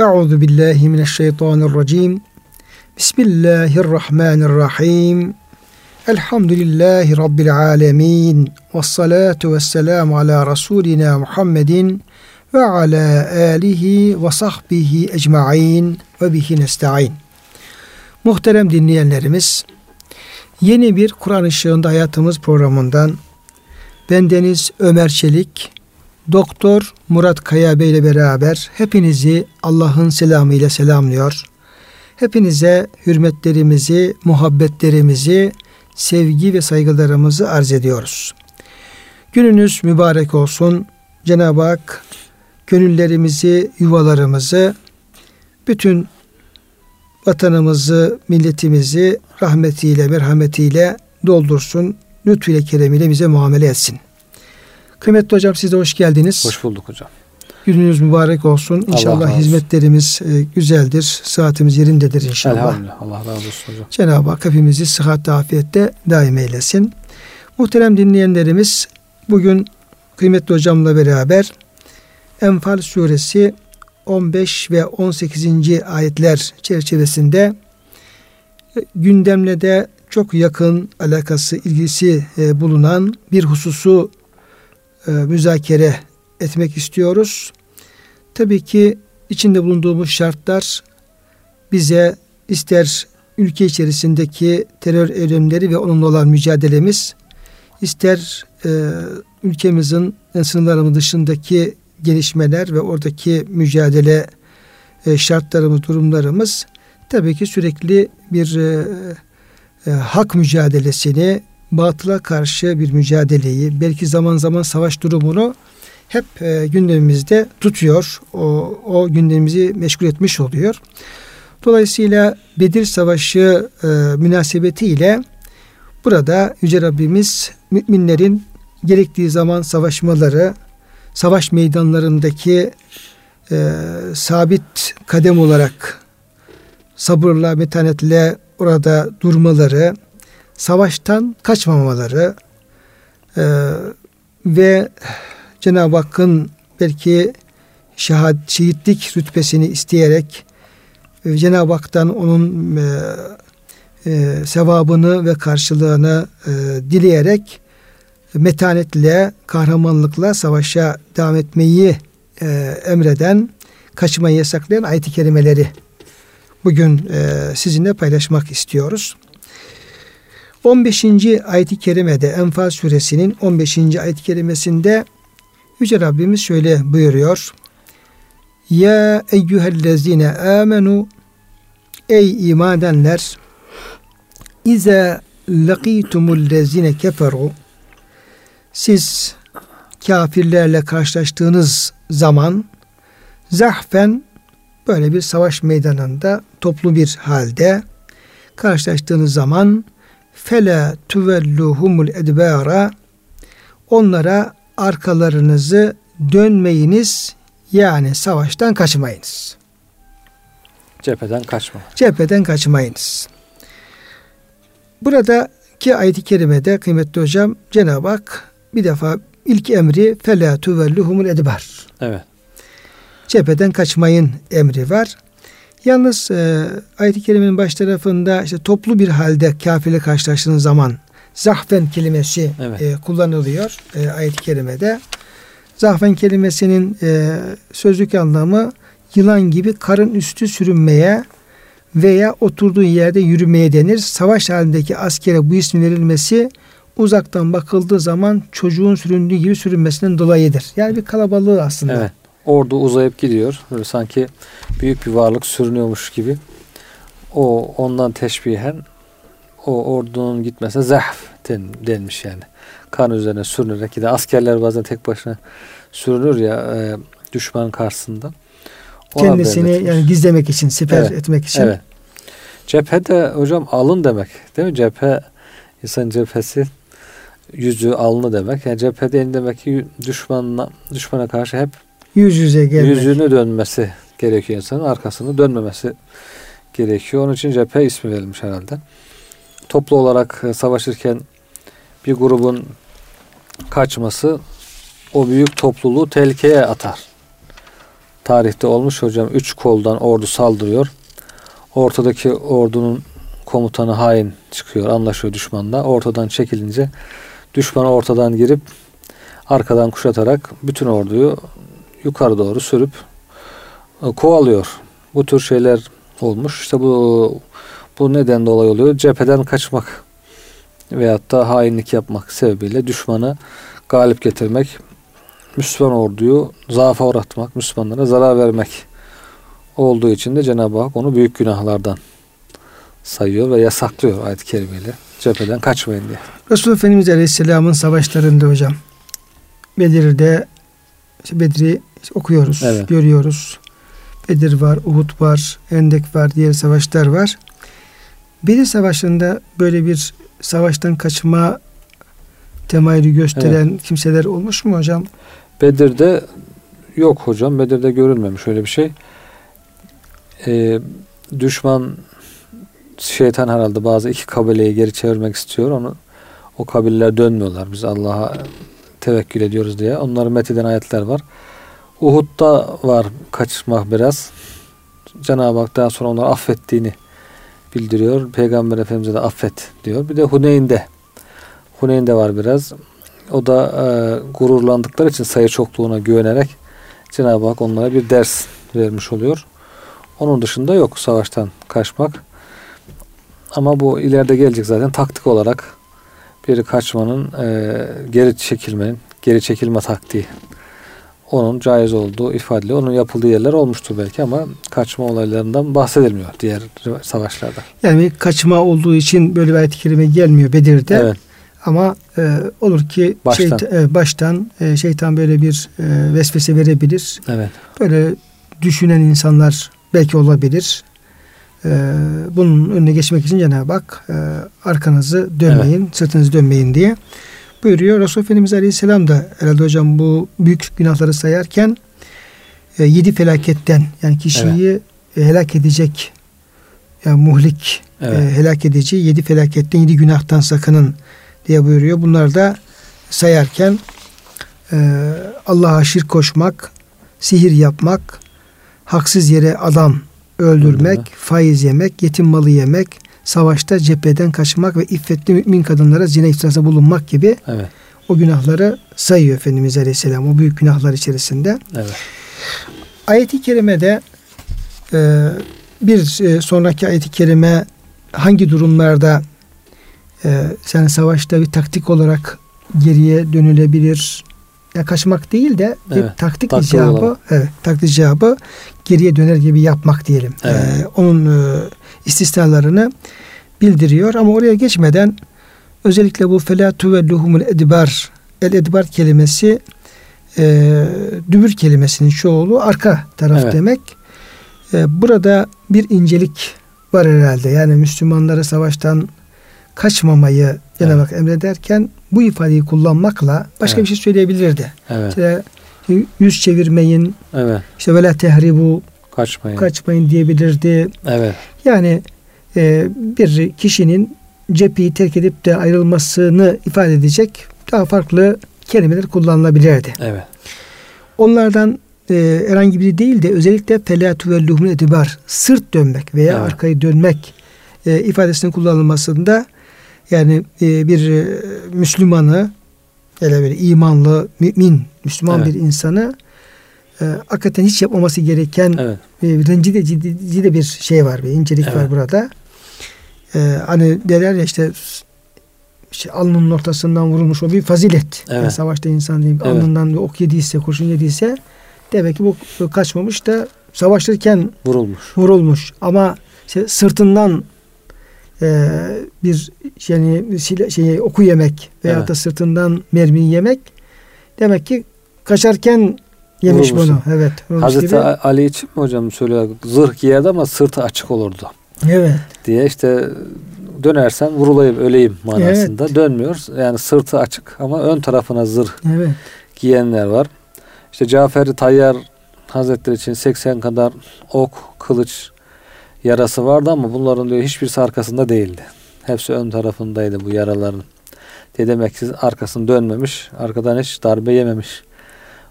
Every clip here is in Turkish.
Euzu billahi mineşşeytanirracim. Bismillahirrahmanirrahim. Elhamdülillahi Rabbil alemin. Ve salatu ve selamu ala Resulina Muhammedin ve ala alihi ve sahbihi ecma'in ve bihi nesta'in. Muhterem dinleyenlerimiz, yeni bir Kur'an ışığında hayatımız programından bendeniz Ömer Çelik, Doktor Murat Kaya Bey ile beraber hepinizi Allah'ın selamı ile selamlıyor. Hepinize hürmetlerimizi, muhabbetlerimizi, sevgi ve saygılarımızı arz ediyoruz. Gününüz mübarek olsun. Cenab-ı Hak gönüllerimizi, yuvalarımızı, bütün vatanımızı, milletimizi rahmetiyle, merhametiyle doldursun. Lütfüyle, keremiyle bize muamele etsin. Kıymetli hocam siz de hoş geldiniz. Hoş bulduk hocam. Gününüz mübarek olsun. İnşallah hizmetlerimiz e, güzeldir. Saatimiz yerindedir inşallah. Elhamdülillah. Allah razı olsun hocam. Cenab-ı Hak hepimizi sıhhat afiyette daim eylesin. Muhterem dinleyenlerimiz bugün kıymetli hocamla beraber Enfal suresi 15 ve 18. ayetler çerçevesinde e, gündemle de çok yakın alakası, ilgisi e, bulunan bir hususu e, müzakere etmek istiyoruz. Tabii ki içinde bulunduğumuz şartlar bize ister ülke içerisindeki terör eylemleri ve onunla olan mücadelemiz, ister e, ülkemizin sınırlarımız dışındaki gelişmeler ve oradaki mücadele e, şartlarımız, durumlarımız tabii ki sürekli bir e, e, hak mücadelesini, batıla karşı bir mücadeleyi, belki zaman zaman savaş durumunu hep e, gündemimizde tutuyor. O, o gündemimizi meşgul etmiş oluyor. Dolayısıyla Bedir Savaşı e, münasebetiyle burada Yüce Rabbimiz müminlerin gerektiği zaman savaşmaları, savaş meydanlarındaki e, sabit kadem olarak sabırla, metanetle orada durmaları, savaştan kaçmamaları e, ve Cenab-ı Hakk'ın belki şehad, şehitlik rütbesini isteyerek e, Cenab-ı Hak'tan onun e, e, sevabını ve karşılığını e, dileyerek metanetle, kahramanlıkla savaşa devam etmeyi e, emreden, kaçmayı yasaklayan ayet-i kerimeleri bugün e, sizinle paylaşmak istiyoruz. 15. ayet-i kerimede Enfal suresinin 15. ayet-i kerimesinde Yüce Rabbimiz şöyle buyuruyor. Ya eyyühellezine amenu Ey iman edenler İze laqitumullezine keferu Siz kafirlerle karşılaştığınız zaman zahfen böyle bir savaş meydanında toplu bir halde karşılaştığınız zaman fela tuvelluhumul edbara onlara arkalarınızı dönmeyiniz yani savaştan kaçmayınız. Cepheden kaçma. Cepheden kaçmayınız. Buradaki ayet-i kerimede kıymetli hocam Cenab-ı Hak bir defa ilk emri fela tuvelluhumul edbar. Evet. Cepheden kaçmayın emri var. Yalnız e, ayet-i kerimenin baş tarafında işte toplu bir halde kafirle karşılaştığınız zaman zahfen kelimesi evet. e, kullanılıyor e, ayet-i kerimede. Zahfen kelimesinin e, sözlük anlamı yılan gibi karın üstü sürünmeye veya oturduğu yerde yürümeye denir. Savaş halindeki askere bu ismin verilmesi uzaktan bakıldığı zaman çocuğun süründüğü gibi sürünmesinden dolayıdır. Yani bir kalabalığı aslında. Evet. Ordu uzayıp gidiyor. Böyle sanki büyük bir varlık sürünüyormuş gibi. O ondan teşbihen o ordunun gitmesine zahf den, denmiş yani. Kan üzerine sürünerek giden askerler bazen tek başına sürünür ya e, düşman karşısında. Ona Kendisini yani gizlemek için, siper evet, etmek için. Evet. Cephede hocam alın demek. Değil mi? Cephe insan cephesi yüzü alnı demek. Yani cephede demek ki düşmanla düşmana karşı hep yüz yüze gelmek. Yüzünü dönmesi gerekiyor insanın. Arkasını dönmemesi gerekiyor. Onun için cephe ismi verilmiş herhalde. Toplu olarak e, savaşırken bir grubun kaçması o büyük topluluğu tehlikeye atar. tarihte olmuş hocam. Üç koldan ordu saldırıyor. Ortadaki ordunun komutanı hain çıkıyor. Anlaşıyor düşmanla. Ortadan çekilince düşmana ortadan girip arkadan kuşatarak bütün orduyu yukarı doğru sürüp e, kovalıyor. Bu tür şeyler olmuş. İşte bu bu neden dolayı oluyor. Cepheden kaçmak veyahut da hainlik yapmak sebebiyle düşmanı galip getirmek, Müslüman orduyu zaafa uğratmak, Müslümanlara zarar vermek olduğu için de Cenab-ı Hak onu büyük günahlardan sayıyor ve yasaklıyor ayet-i kerimeyle. Cepheden kaçmayın diye. Resulullah Efendimiz Aleyhisselam'ın savaşlarında hocam Bedir'de işte Bedir'i okuyoruz, evet. görüyoruz. Bedir var, Uhud var, Endek var, diğer savaşlar var. Bedir Savaşı'nda böyle bir savaştan kaçma temayülü gösteren evet. kimseler olmuş mu hocam? Bedir'de yok hocam. Bedir'de görülmemiş öyle bir şey. Ee, düşman şeytan herhalde bazı iki kabileyi geri çevirmek istiyor. Onu o kabileler dönmüyorlar. Biz Allah'a tevekkül ediyoruz diye. Onları metheden ayetler var. Uhud'da var kaçmak biraz. Cenab-ı Hak daha sonra onları affettiğini bildiriyor. Peygamber Efendimiz'e de affet diyor. Bir de Huneyn'de. Huneyn'de var biraz. O da e, gururlandıkları için sayı çokluğuna güvenerek Cenab-ı Hak onlara bir ders vermiş oluyor. Onun dışında yok savaştan kaçmak. Ama bu ileride gelecek zaten taktik olarak bir kaçmanın e, geri çekilmenin, geri çekilme taktiği onun caiz olduğu ifadeli. Onun yapıldığı yerler olmuştur belki ama kaçma olaylarından bahsedilmiyor diğer savaşlarda. Yani kaçma olduğu için böyle bir ayet-i kerime gelmiyor Bedir'de. Evet. Ama e, olur ki baştan, şeytan, e, baştan e, şeytan böyle bir e, vesvese verebilir. Evet. Böyle düşünen insanlar belki olabilir. E, bunun önüne geçmek için Cenab-ı Hak e, arkanızı dönmeyin, evet. sırtınızı dönmeyin diye buyuruyor. Resulullah Efendimiz Aleyhisselam da herhalde hocam bu büyük günahları sayarken e, yedi felaketten yani kişiyi evet. e, helak edecek yani muhlik e, evet. e, helak edici yedi felaketten yedi günahtan sakının diye buyuruyor. Bunlar da sayarken e, Allah'a şirk koşmak, sihir yapmak, haksız yere adam öldürmek, Öldürme. faiz yemek, yetim malı yemek, savaşta cepheden kaçmak ve iffetli mümin kadınlara zina iftirasında bulunmak gibi evet. o günahları sayıyor Efendimiz Aleyhisselam o büyük günahlar içerisinde. Evet. Ayet-i kerimede e, bir e, sonraki ayet-i kerime hangi durumlarda e, yani savaşta bir taktik olarak geriye dönülebilir ya kaçmak değil de bir evet, taktik icabı olarak. evet taktik icabı geriye döner gibi yapmak diyelim. Evet. Ee, onun e, istisnalarını bildiriyor ama oraya geçmeden özellikle bu fela tuvelluhumul edbar el edbar kelimesi e, dübür kelimesinin çoğulu arka taraf evet. demek. E, burada bir incelik var herhalde. Yani Müslümanlara savaştan kaçmamayı Cenab-ı evet. Hak emrederken bu ifadeyi kullanmakla başka evet. bir şey söyleyebilirdi. Evet. İşte, yüz çevirmeyin. Evet. İşte vela tehribu kaçmayın. Kaçmayın diyebilirdi. Evet. Yani e, bir kişinin cepheyi terk edip de ayrılmasını ifade edecek daha farklı kelimeler kullanılabilirdi. Evet. Onlardan e, herhangi biri değil de özellikle felâ velluhun edibar sırt dönmek veya evet. arkayı dönmek e, ifadesinin kullanılmasında yani e, bir e, Müslümanı hele böyle imanlı, mümin, Müslüman evet. bir insanı e, hakikaten hiç yapmaması gereken evet. e, rencide ciddi, de bir şey var, bir incelik evet. var burada. E, hani derler ya işte işte alnının ortasından vurulmuş o bir fazilet. Evet. Yani savaşta insan diyeyim evet. alnından bir ok yediyse, kurşun yediyse demek ki bu kaçmamış da savaşırken vurulmuş. Vurulmuş. Ama işte sırtından e, bir yani şey oku yemek veya evet. da sırtından mermi yemek demek ki kaçarken yemiş bunu. Evet. Hazreti gibi. Ali için mi hocam söylüyor? Zırh giyerdi ama sırtı açık olurdu. Evet. Diye işte dönersen vurulayım öleyim manasında. Evet. Dönmüyor. Yani sırtı açık ama ön tarafına zırh evet. giyenler var. İşte Cafer Tayyar Hazretleri için 80 kadar ok, kılıç, yarası vardı ama bunların diyor hiçbirisi arkasında değildi. Hepsi ön tarafındaydı bu yaraların. Diye demek ki arkasını dönmemiş, arkadan hiç darbe yememiş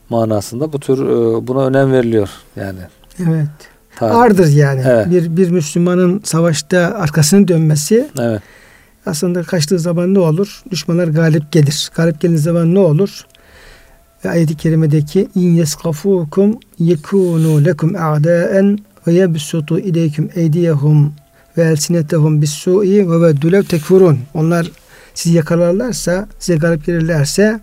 manasında bu tür e, buna önem veriliyor yani. Evet. Tabii. Ardır yani. Evet. Bir bir Müslümanın savaşta arkasını dönmesi. Evet. Aslında kaçtığı zaman ne olur? Düşmanlar galip gelir. Galip geldiği zaman ne olur? Ve ayet-i kerimedeki in yeskafukum yekunu lekum a'daen ve yebsutu ileyküm eydiyehum ve elsinetehum bis su'i ve veddulev tekfurun. Onlar sizi yakalarlarsa, size galip gelirlerse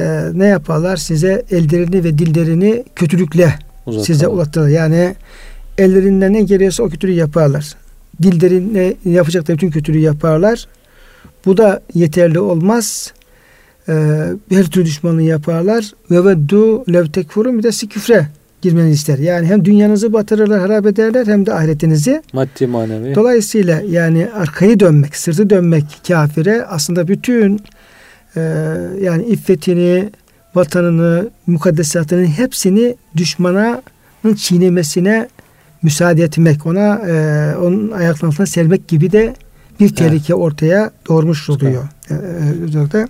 e, ne yaparlar? Size ellerini ve dillerini kötülükle Uzatma. size ulaştırırlar. Yani ellerinden ne geliyorsa o kötülüğü yaparlar. Dillerine yapacakları bütün kötülüğü yaparlar. Bu da yeterli olmaz. Ee, her türlü düşmanlığı yaparlar. Ve veddu lev tekfurun bir de küfre girmenizi ister. Yani hem dünyanızı batırırlar, harap ederler hem de ahiretinizi. Maddi manevi. Dolayısıyla yani arkayı dönmek, sırtı dönmek kafire aslında bütün e, yani iffetini, vatanını, mukaddesatının hepsini düşmanın çiğnemesine müsaade etmek, ona e, onun ayaklarının altına sermek gibi de bir tehlike evet. ortaya doğurmuş oluyor. Evet. E,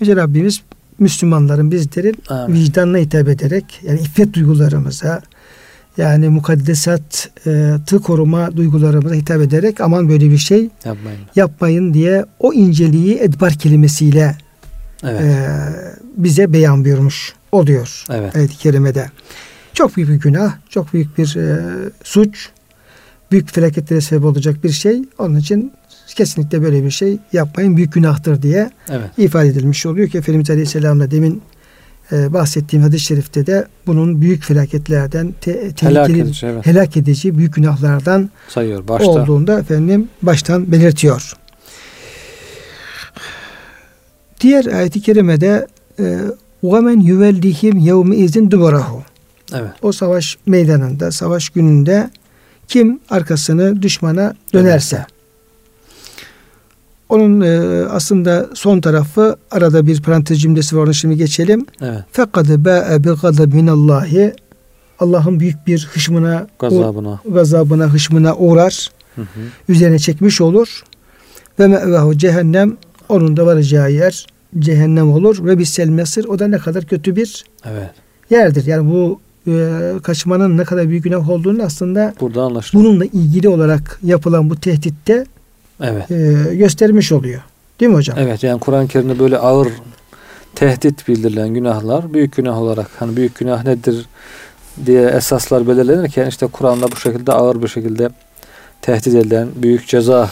Yüce Rabbimiz Müslümanların bizlerin Amin. vicdanına hitap ederek yani iffet duygularımıza yani mukaddesatı koruma duygularımıza hitap ederek aman böyle bir şey yapmayın, yapmayın diye o inceliği edbar kelimesiyle evet. e, bize beyan buyurmuş oluyor evet. ayet-i kerimede. Çok büyük bir günah, çok büyük bir e, suç, büyük felaketlere sebep olacak bir şey. Onun için kesinlikle böyle bir şey yapmayın büyük günahtır diye evet. ifade edilmiş oluyor ki Efendimiz Aleyhisselam'la demin e, bahsettiğim hadis-i şerifte de bunun büyük felaketlerden te, helak, edici, evet. helak edici büyük günahlardan sayıyor başta. olduğunda efendim baştan belirtiyor. Diğer ayet-i kerimede وَمَنْ يُوَلِّهِمْ يَوْمِ اِذٍ دُبَرَهُ Evet. O savaş meydanında, savaş gününde kim arkasını düşmana dönerse evet. Onun e, aslında son tarafı arada bir parantez cümlesi var onu şimdi geçelim. Evet. Fekad ba'e bi gazab minallahi Allah'ın büyük bir hışmına gazabına, gazabına hışmına uğrar. Hı hı. Üzerine çekmiş olur. Ve me'vehu cehennem onun da varacağı yer cehennem olur ve bir selmesir o da ne kadar kötü bir evet. yerdir. Yani bu e, kaçmanın ne kadar büyük günah olduğunu aslında Burada bununla ilgili olarak yapılan bu tehditte evet. e, göstermiş oluyor. Değil mi hocam? Evet yani Kur'an-ı Kerim'de böyle ağır tehdit bildirilen günahlar büyük günah olarak hani büyük günah nedir diye esaslar belirlenirken işte Kur'an'da bu şekilde ağır bir şekilde tehdit edilen büyük ceza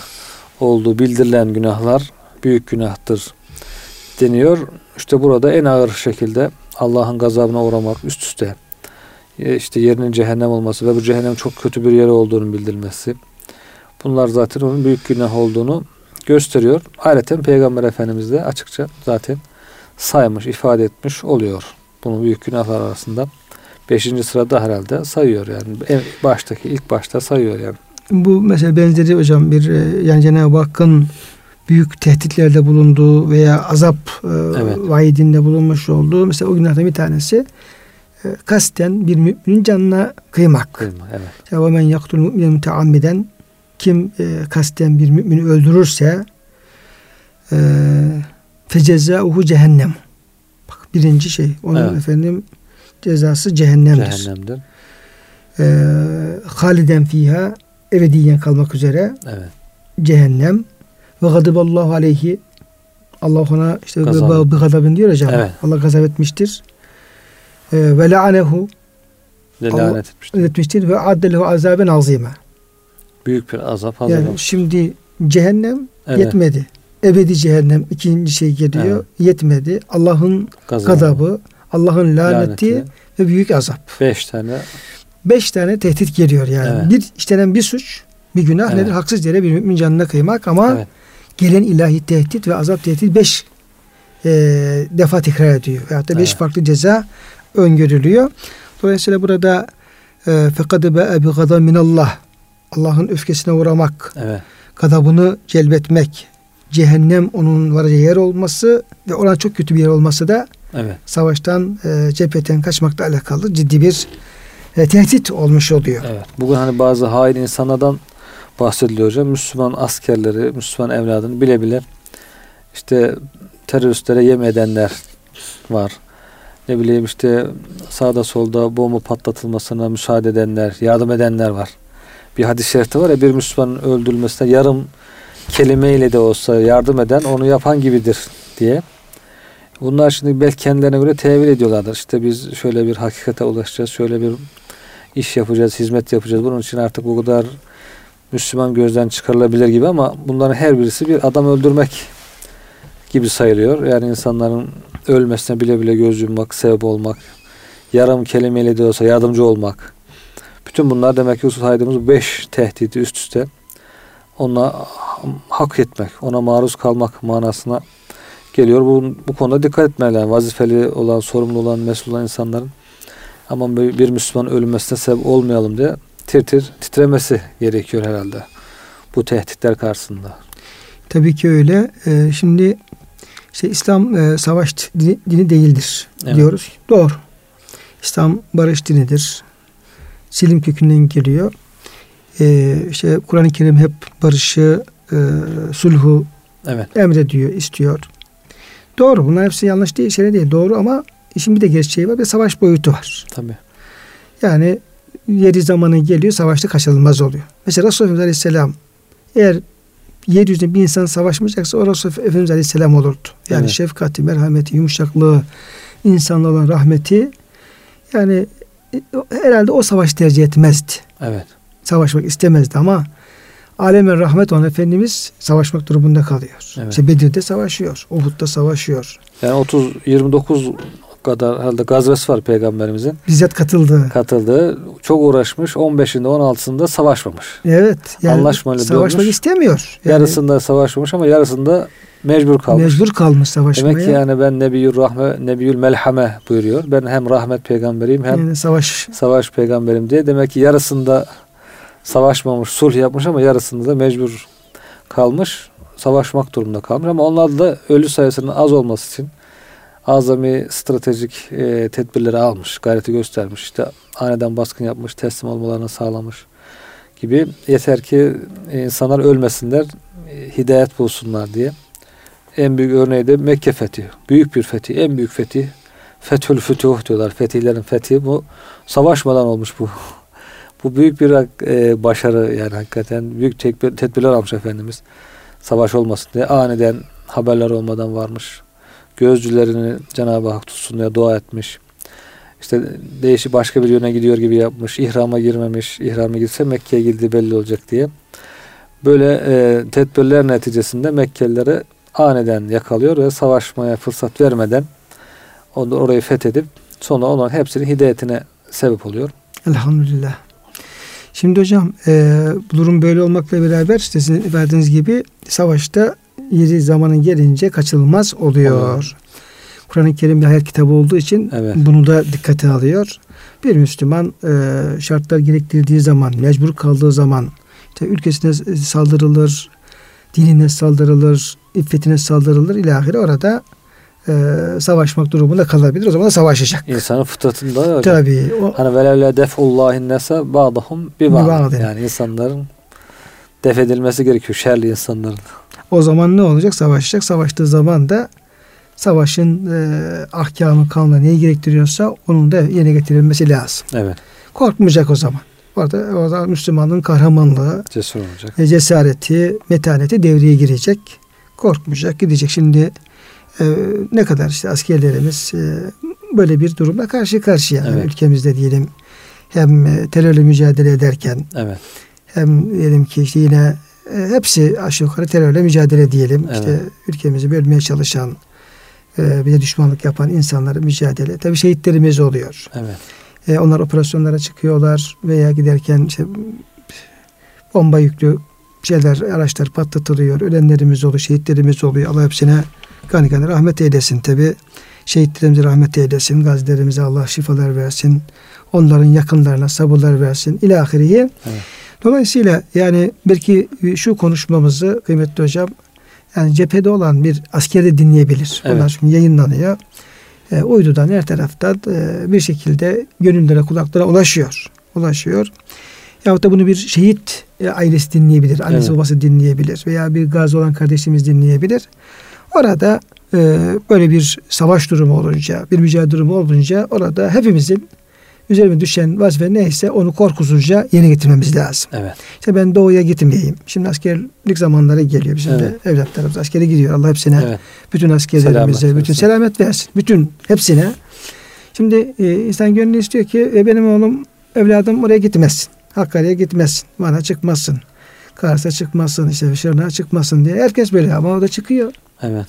olduğu bildirilen günahlar büyük günahtır deniyor. İşte burada en ağır şekilde Allah'ın gazabına uğramak üst üste e, işte yerinin cehennem olması ve bu cehennem çok kötü bir yer olduğunu bildirilmesi Bunlar zaten onun büyük günah olduğunu gösteriyor. Ayrıca Peygamber Efendimiz de açıkça zaten saymış, ifade etmiş oluyor. Bunu büyük günahlar arasında beşinci sırada herhalde sayıyor yani. En baştaki ilk başta sayıyor yani. Bu mesela benzeri hocam bir e, yani Cenab-ı Hakk'ın büyük tehditlerde bulunduğu veya azap e, evet. vaidinde bulunmuş olduğu mesela o günlerden bir tanesi e, kasten bir müminin canına kıymak. Kıyma, evet. Ya men yaktul mu'minen müteammiden kim e, kasten bir mümini öldürürse e, fecezauhu cehennem. Bak birinci şey. Onun evet. efendim cezası cehennemdir. Cehennemdir. E, haliden fiha ebediyen kalmak üzere. Evet. Cehennem. Ve gadiballahu aleyhi Allah ona işte bir gazabın diyor hocam. Evet. Allah gazap etmiştir. E, ve la'anehu lanet etmiştir. etmiştir ve addelehu azaben azime. Büyük bir azap hazırlamış. Yani şimdi cehennem evet. yetmedi. Ebedi cehennem ikinci şey geliyor. Evet. Yetmedi. Allah'ın gazabı, Allah'ın laneti, laneti ve büyük azap. Beş tane. Beş tane tehdit geliyor yani. Evet. Bir işlenen bir suç, bir günah evet. nedir? Haksız yere bir mümin canına kıymak ama evet. gelen ilahi tehdit ve azap tehdit beş e, defa tekrar ediyor. Veyahut da beş evet. farklı ceza öngörülüyor. Dolayısıyla burada fekad be'e bi gada minallah Allah'ın öfkesine uğramak, evet. gadabını celbetmek, cehennem onun varacağı yer olması ve ona çok kötü bir yer olması da evet. savaştan, e, cepheden kaçmakla alakalı ciddi bir e, tehdit olmuş oluyor. Evet. Bugün hani bazı hain insanlardan bahsediliyor hocam. Müslüman askerleri, Müslüman evladını bile bile işte teröristlere yem edenler var. ne bileyim işte sağda solda bomba patlatılmasına müsaade edenler, yardım edenler var. Bir hadis-i şerifte var ya bir Müslümanın öldürülmesine yarım kelimeyle de olsa yardım eden onu yapan gibidir diye. Bunlar şimdi belki kendilerine göre tevil ediyorlardır. İşte biz şöyle bir hakikate ulaşacağız, şöyle bir iş yapacağız, hizmet yapacağız. Bunun için artık bu kadar Müslüman gözden çıkarılabilir gibi ama bunların her birisi bir adam öldürmek gibi sayılıyor. Yani insanların ölmesine bile bile göz yummak, sebep olmak, yarım kelimeyle de olsa yardımcı olmak. Bütün bunlar demek ki saydığımız beş tehdidi üst üste ona hak etmek, ona maruz kalmak manasına geliyor. Bu, bu konuda dikkat etmeler. Vazifeli olan, sorumlu olan, mesul olan insanların aman bir Müslüman ölmesine sebep olmayalım diye tir tir titremesi gerekiyor herhalde. Bu tehditler karşısında. Tabii ki öyle. Ee, şimdi işte İslam e, savaş dini, dini değildir evet. diyoruz. Doğru. İslam barış dinidir. Silim kökünden geliyor. Ee, işte Kur'an-ı Kerim hep barışı, e, sulhu evet. emrediyor, istiyor. Doğru. Bunlar hepsi yanlış değil, şey değil. Doğru ama işin bir de gerçeği var. Bir savaş boyutu var. Tabii. Yani yeri zamanı geliyor, savaşta kaçınılmaz oluyor. Mesela Resulullah Aleyhisselam eğer yeryüzünde bir insan savaşmayacaksa o Resulullah Efendimiz Aleyhisselam olurdu. Yani evet. şefkati, merhameti, yumuşaklığı, insanla olan rahmeti yani herhalde o savaş tercih etmezdi. Evet. Savaşmak istemezdi ama Alemin rahmet olan Efendimiz savaşmak durumunda kalıyor. Evet. İşte Bedir'de savaşıyor. Uhud'da savaşıyor. Yani 30 29 kadar herhalde gazvesi var peygamberimizin. Bizzat katıldı. Katıldı. Çok uğraşmış. 15'inde 16'sında savaşmamış. Evet. Yani Anlaşmayla savaşmak dönmüş. istemiyor. Yani, yarısında savaşmamış ama yarısında mecbur kalmış. Mecbur kalmış savaşmaya. Demek ki yani ben Nebiyül Rahme, Nebiyül Melhame buyuruyor. Ben hem rahmet peygamberiyim hem yani savaş savaş peygamberim diye. Demek ki yarısında savaşmamış, sulh yapmış ama yarısında da mecbur kalmış. Savaşmak durumunda kalmış ama onlar da ölü sayısının az olması için azami stratejik e, tedbirleri almış, gayreti göstermiş. İşte aniden baskın yapmış, teslim olmalarını sağlamış gibi. Yeter ki insanlar ölmesinler, e, hidayet bulsunlar diye. En büyük örneği de Mekke fethi. Büyük bir fethi, en büyük fethi. Fethül Fütuh diyorlar. Fetihlerin fethi bu. Savaşmadan olmuş bu. Bu büyük bir e, başarı yani hakikaten büyük tedbirler almış Efendimiz. Savaş olmasın diye aniden haberler olmadan varmış gözcülerini Cenab-ı Hak tutsun diye dua etmiş. İşte değişi başka bir yöne gidiyor gibi yapmış. İhrama girmemiş. İhrama girse Mekke'ye girdi belli olacak diye. Böyle e, tedbirler neticesinde Mekkelileri aniden yakalıyor ve savaşmaya fırsat vermeden onu orayı fethedip sonra onların hepsinin hidayetine sebep oluyor. Elhamdülillah. Şimdi hocam e, bu durum böyle olmakla beraber işte sizin verdiğiniz gibi savaşta yeri zamanı gelince kaçılmaz oluyor. Kur'an-ı Kerim bir hayat kitabı olduğu için evet. bunu da dikkate alıyor. Bir Müslüman e, şartlar gerektirdiği zaman, mecbur kaldığı zaman işte ülkesine saldırılır, dinine saldırılır, iffetine saldırılır ilahire orada e, savaşmak durumunda kalabilir. O zaman da savaşacak. İnsanın fıtratında. Tabii. O, hani velevle defullahin nese ba'dahum bi. Yani insanların def edilmesi gerekiyor şerli insanların. O zaman ne olacak? Savaşacak. Savaştığı zaman da savaşın e, ahkamı kanuna neyi gerektiriyorsa onun da yerine getirilmesi lazım. Evet. Korkmayacak o zaman. Orada o zaman Müslümanlığın kahramanlığı, Cesur olacak. E, cesareti, metaneti devreye girecek. Korkmayacak, gidecek. Şimdi e, ne kadar işte askerlerimiz e, böyle bir durumla karşı karşıya evet. ülkemizde diyelim hem e, terörle mücadele ederken evet. hem diyelim ki işte yine e, hepsi aşağı yukarı terörle mücadele diyelim. Evet. İşte ülkemizi bölmeye çalışan, e, bir de düşmanlık yapan insanları mücadele. Tabi şehitlerimiz oluyor. Evet. E, onlar operasyonlara çıkıyorlar veya giderken işte bomba yüklü şeyler, araçlar patlatılıyor. Ölenlerimiz oluyor, şehitlerimiz oluyor. Allah hepsine gani gani rahmet eylesin tabi. Şehitlerimize rahmet eylesin. Gazilerimize Allah şifalar versin. Onların yakınlarına sabırlar versin. İlahiriye. Evet. Dolayısıyla yani belki şu konuşmamızı kıymetli hocam yani cephede olan bir asker de dinleyebilir. Evet. Onlar şimdi yayınlanıyor. E, uydudan her taraftan e, bir şekilde gönüllere kulaklara ulaşıyor. Ulaşıyor. Yahut da bunu bir şehit e, ailesi dinleyebilir. Annesi evet. babası dinleyebilir. Veya bir gazi olan kardeşimiz dinleyebilir. Orada e, böyle bir savaş durumu olunca, bir mücadele durumu olunca orada hepimizin üzerime düşen vazife neyse onu korkusuzca yerine getirmemiz lazım. Evet. İşte ben doğuya gitmeyeyim. Şimdi askerlik zamanları geliyor. Bizim evet. de evlatlarımız askere gidiyor. Allah hepsine, evet. bütün askerlerimize, selamet bütün selamet versin. Bütün hepsine. Şimdi e, insan gönlü istiyor ki e, benim oğlum, evladım oraya gitmesin. Hakkari'ye gitmesin. Bana çıkmasın. Kars'a çıkmasın, işte Şırnak'a çıkmasın diye. Herkes böyle ama o da çıkıyor. Evet.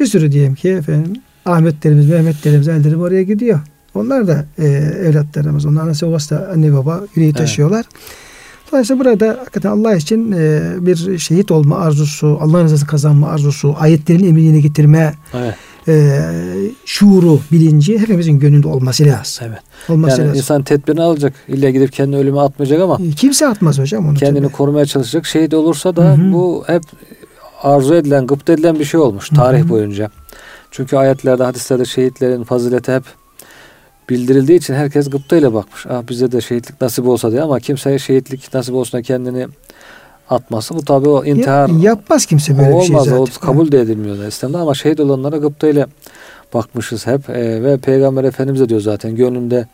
Bir sürü diyelim ki efendim Ahmetlerimiz, Mehmetlerimiz, ellerim oraya gidiyor. Onlar da e, evlatlarımız. Onlar anası babası da anne baba yüreği taşıyorlar. Evet. Dolayısıyla burada hakikaten Allah için e, bir şehit olma arzusu, Allah'ın rızası kazanma arzusu, ayetlerin emrini getirme evet. E, şuuru, bilinci hepimizin gönlünde olması lazım. Evet. Olması yani lazım. insan tedbirini alacak. İlla gidip kendini ölüme atmayacak ama. E, kimse atmaz hocam onu. Kendini tabii. korumaya çalışacak. Şehit olursa da Hı-hı. bu hep arzu edilen, gıpta edilen bir şey olmuş tarih Hı-hı. boyunca. Çünkü ayetlerde, hadislerde şehitlerin fazileti hep bildirildiği için herkes gıptayla bakmış. Ah bize de şehitlik nasip olsa diye ama kimseye şehitlik nasip olsun kendini atması bu tabi o intihar ya, yapmaz kimse böyle olmaz, bir şey zaten. O kabul de edilmiyor İslam'da ama şehit olanlara gıptayla bakmışız hep e, ve Peygamber Efendimiz de diyor zaten gönlünde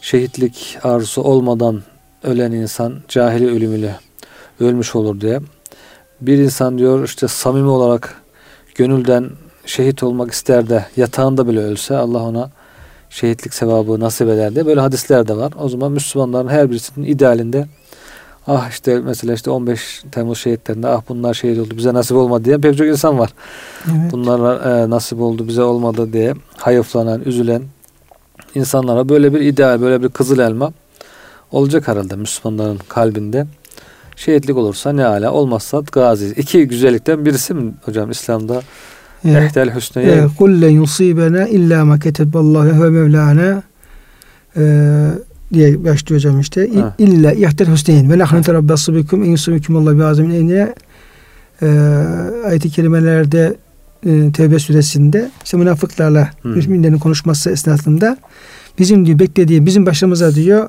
şehitlik arzusu olmadan ölen insan cahili ölümüyle ölmüş olur diye. Bir insan diyor işte samimi olarak gönülden şehit olmak ister de yatağında bile ölse Allah ona şehitlik sevabı nasip eder diye böyle hadisler de var. O zaman Müslümanların her birisinin idealinde ah işte mesela işte 15 Temmuz şehitlerinde ah bunlar şehit oldu bize nasip olmadı diye pek çok insan var. Evet. Bunlar e, nasip oldu bize olmadı diye hayıflanan, üzülen insanlara böyle bir ideal, böyle bir kızıl elma olacak herhalde Müslümanların kalbinde. Şehitlik olursa ne ala olmazsa gazi. İki güzellikten birisi mi hocam İslam'da? Ehdel hüsneye. Kul len yusibena illa ma keteballahu ve mevlana diye başlıyor hocam işte. İlla ihdel hüsneyin ve nahnu terabbasu bikum in yusibikum Allah bi azemin eyniye ayet-i kerimelerde e, Tevbe suresinde işte münafıklarla hmm. müminlerin konuşması esnasında bizim diyor beklediği bizim başımıza diyor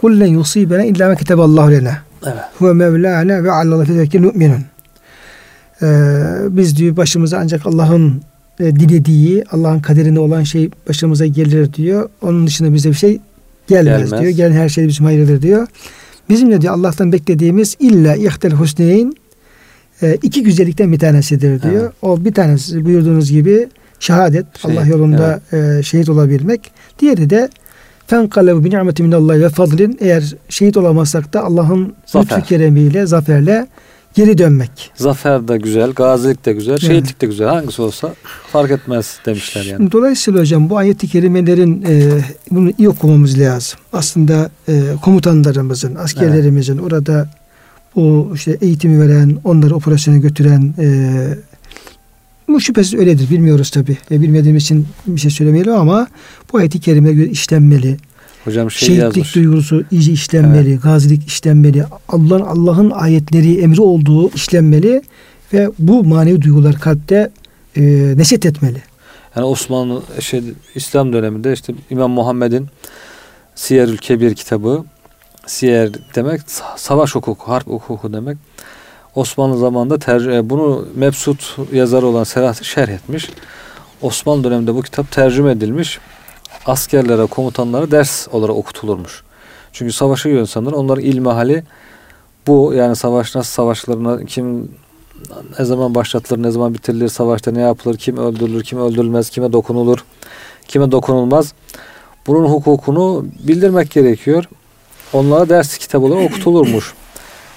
kul len yusibena illa ma keteballahu lena. Evet. Huve mevlana ve alallahi fetevekkil mu'minun. Ee, biz diyor başımıza ancak Allah'ın e, dilediği, Allah'ın kaderine olan şey başımıza gelir diyor. Onun dışında bize bir şey gelmez, gelmez. diyor. Gelen her şey bizim hayırlıdır diyor. Bizim de diyor Allah'tan beklediğimiz illa ihtel husneyn e, iki güzellikten bir tanesidir diyor. Evet. O bir tanesi buyurduğunuz gibi şehadet, şehit, Allah yolunda evet. e, şehit olabilmek. Diğeri de fenkalebu bi ni'meti minallahi ve fadlin eğer şehit olamazsak da Allah'ın lütfü keremiyle, zaferle geri dönmek. Zafer de güzel, gazilik de güzel, şehitlik de güzel. Hangisi olsa fark etmez demişler yani. Dolayısıyla hocam bu ayet-i kerimelerin e, bunu iyi okumamız lazım. Aslında e, komutanlarımızın, askerlerimizin evet. orada o işte eğitimi veren, onları operasyona götüren e, bu şüphesiz öyledir. Bilmiyoruz tabi. E, bilmediğimiz için bir şey söylemeyelim ama bu ayet-i kerime işlenmeli. Hocam şey Şehitlik yazmış. duygusu işlenmeli, evet. gazilik işlenmeli, Allah'ın Allah'ın ayetleri, emri olduğu işlenmeli ve bu manevi duygular kalpte e, neşet etmeli. Yani Osmanlı şey, İslam döneminde işte İmam Muhammed'in Siyerül Kebir kitabı Siyer demek savaş hukuku, harp hukuku demek. Osmanlı zamanında tercih, e, bunu Mebsut yazarı olan Serhat şerh etmiş. Osmanlı döneminde bu kitap tercüme edilmiş askerlere, komutanlara ders olarak okutulurmuş. Çünkü savaşı insanlar onların ilmihali bu yani savaş nasıl savaşlarına kim ne zaman başlatılır, ne zaman bitirilir, savaşta ne yapılır, kim öldürülür, kim öldürülmez, kime dokunulur, kime dokunulmaz. Bunun hukukunu bildirmek gerekiyor. Onlara ders kitabı olarak okutulurmuş.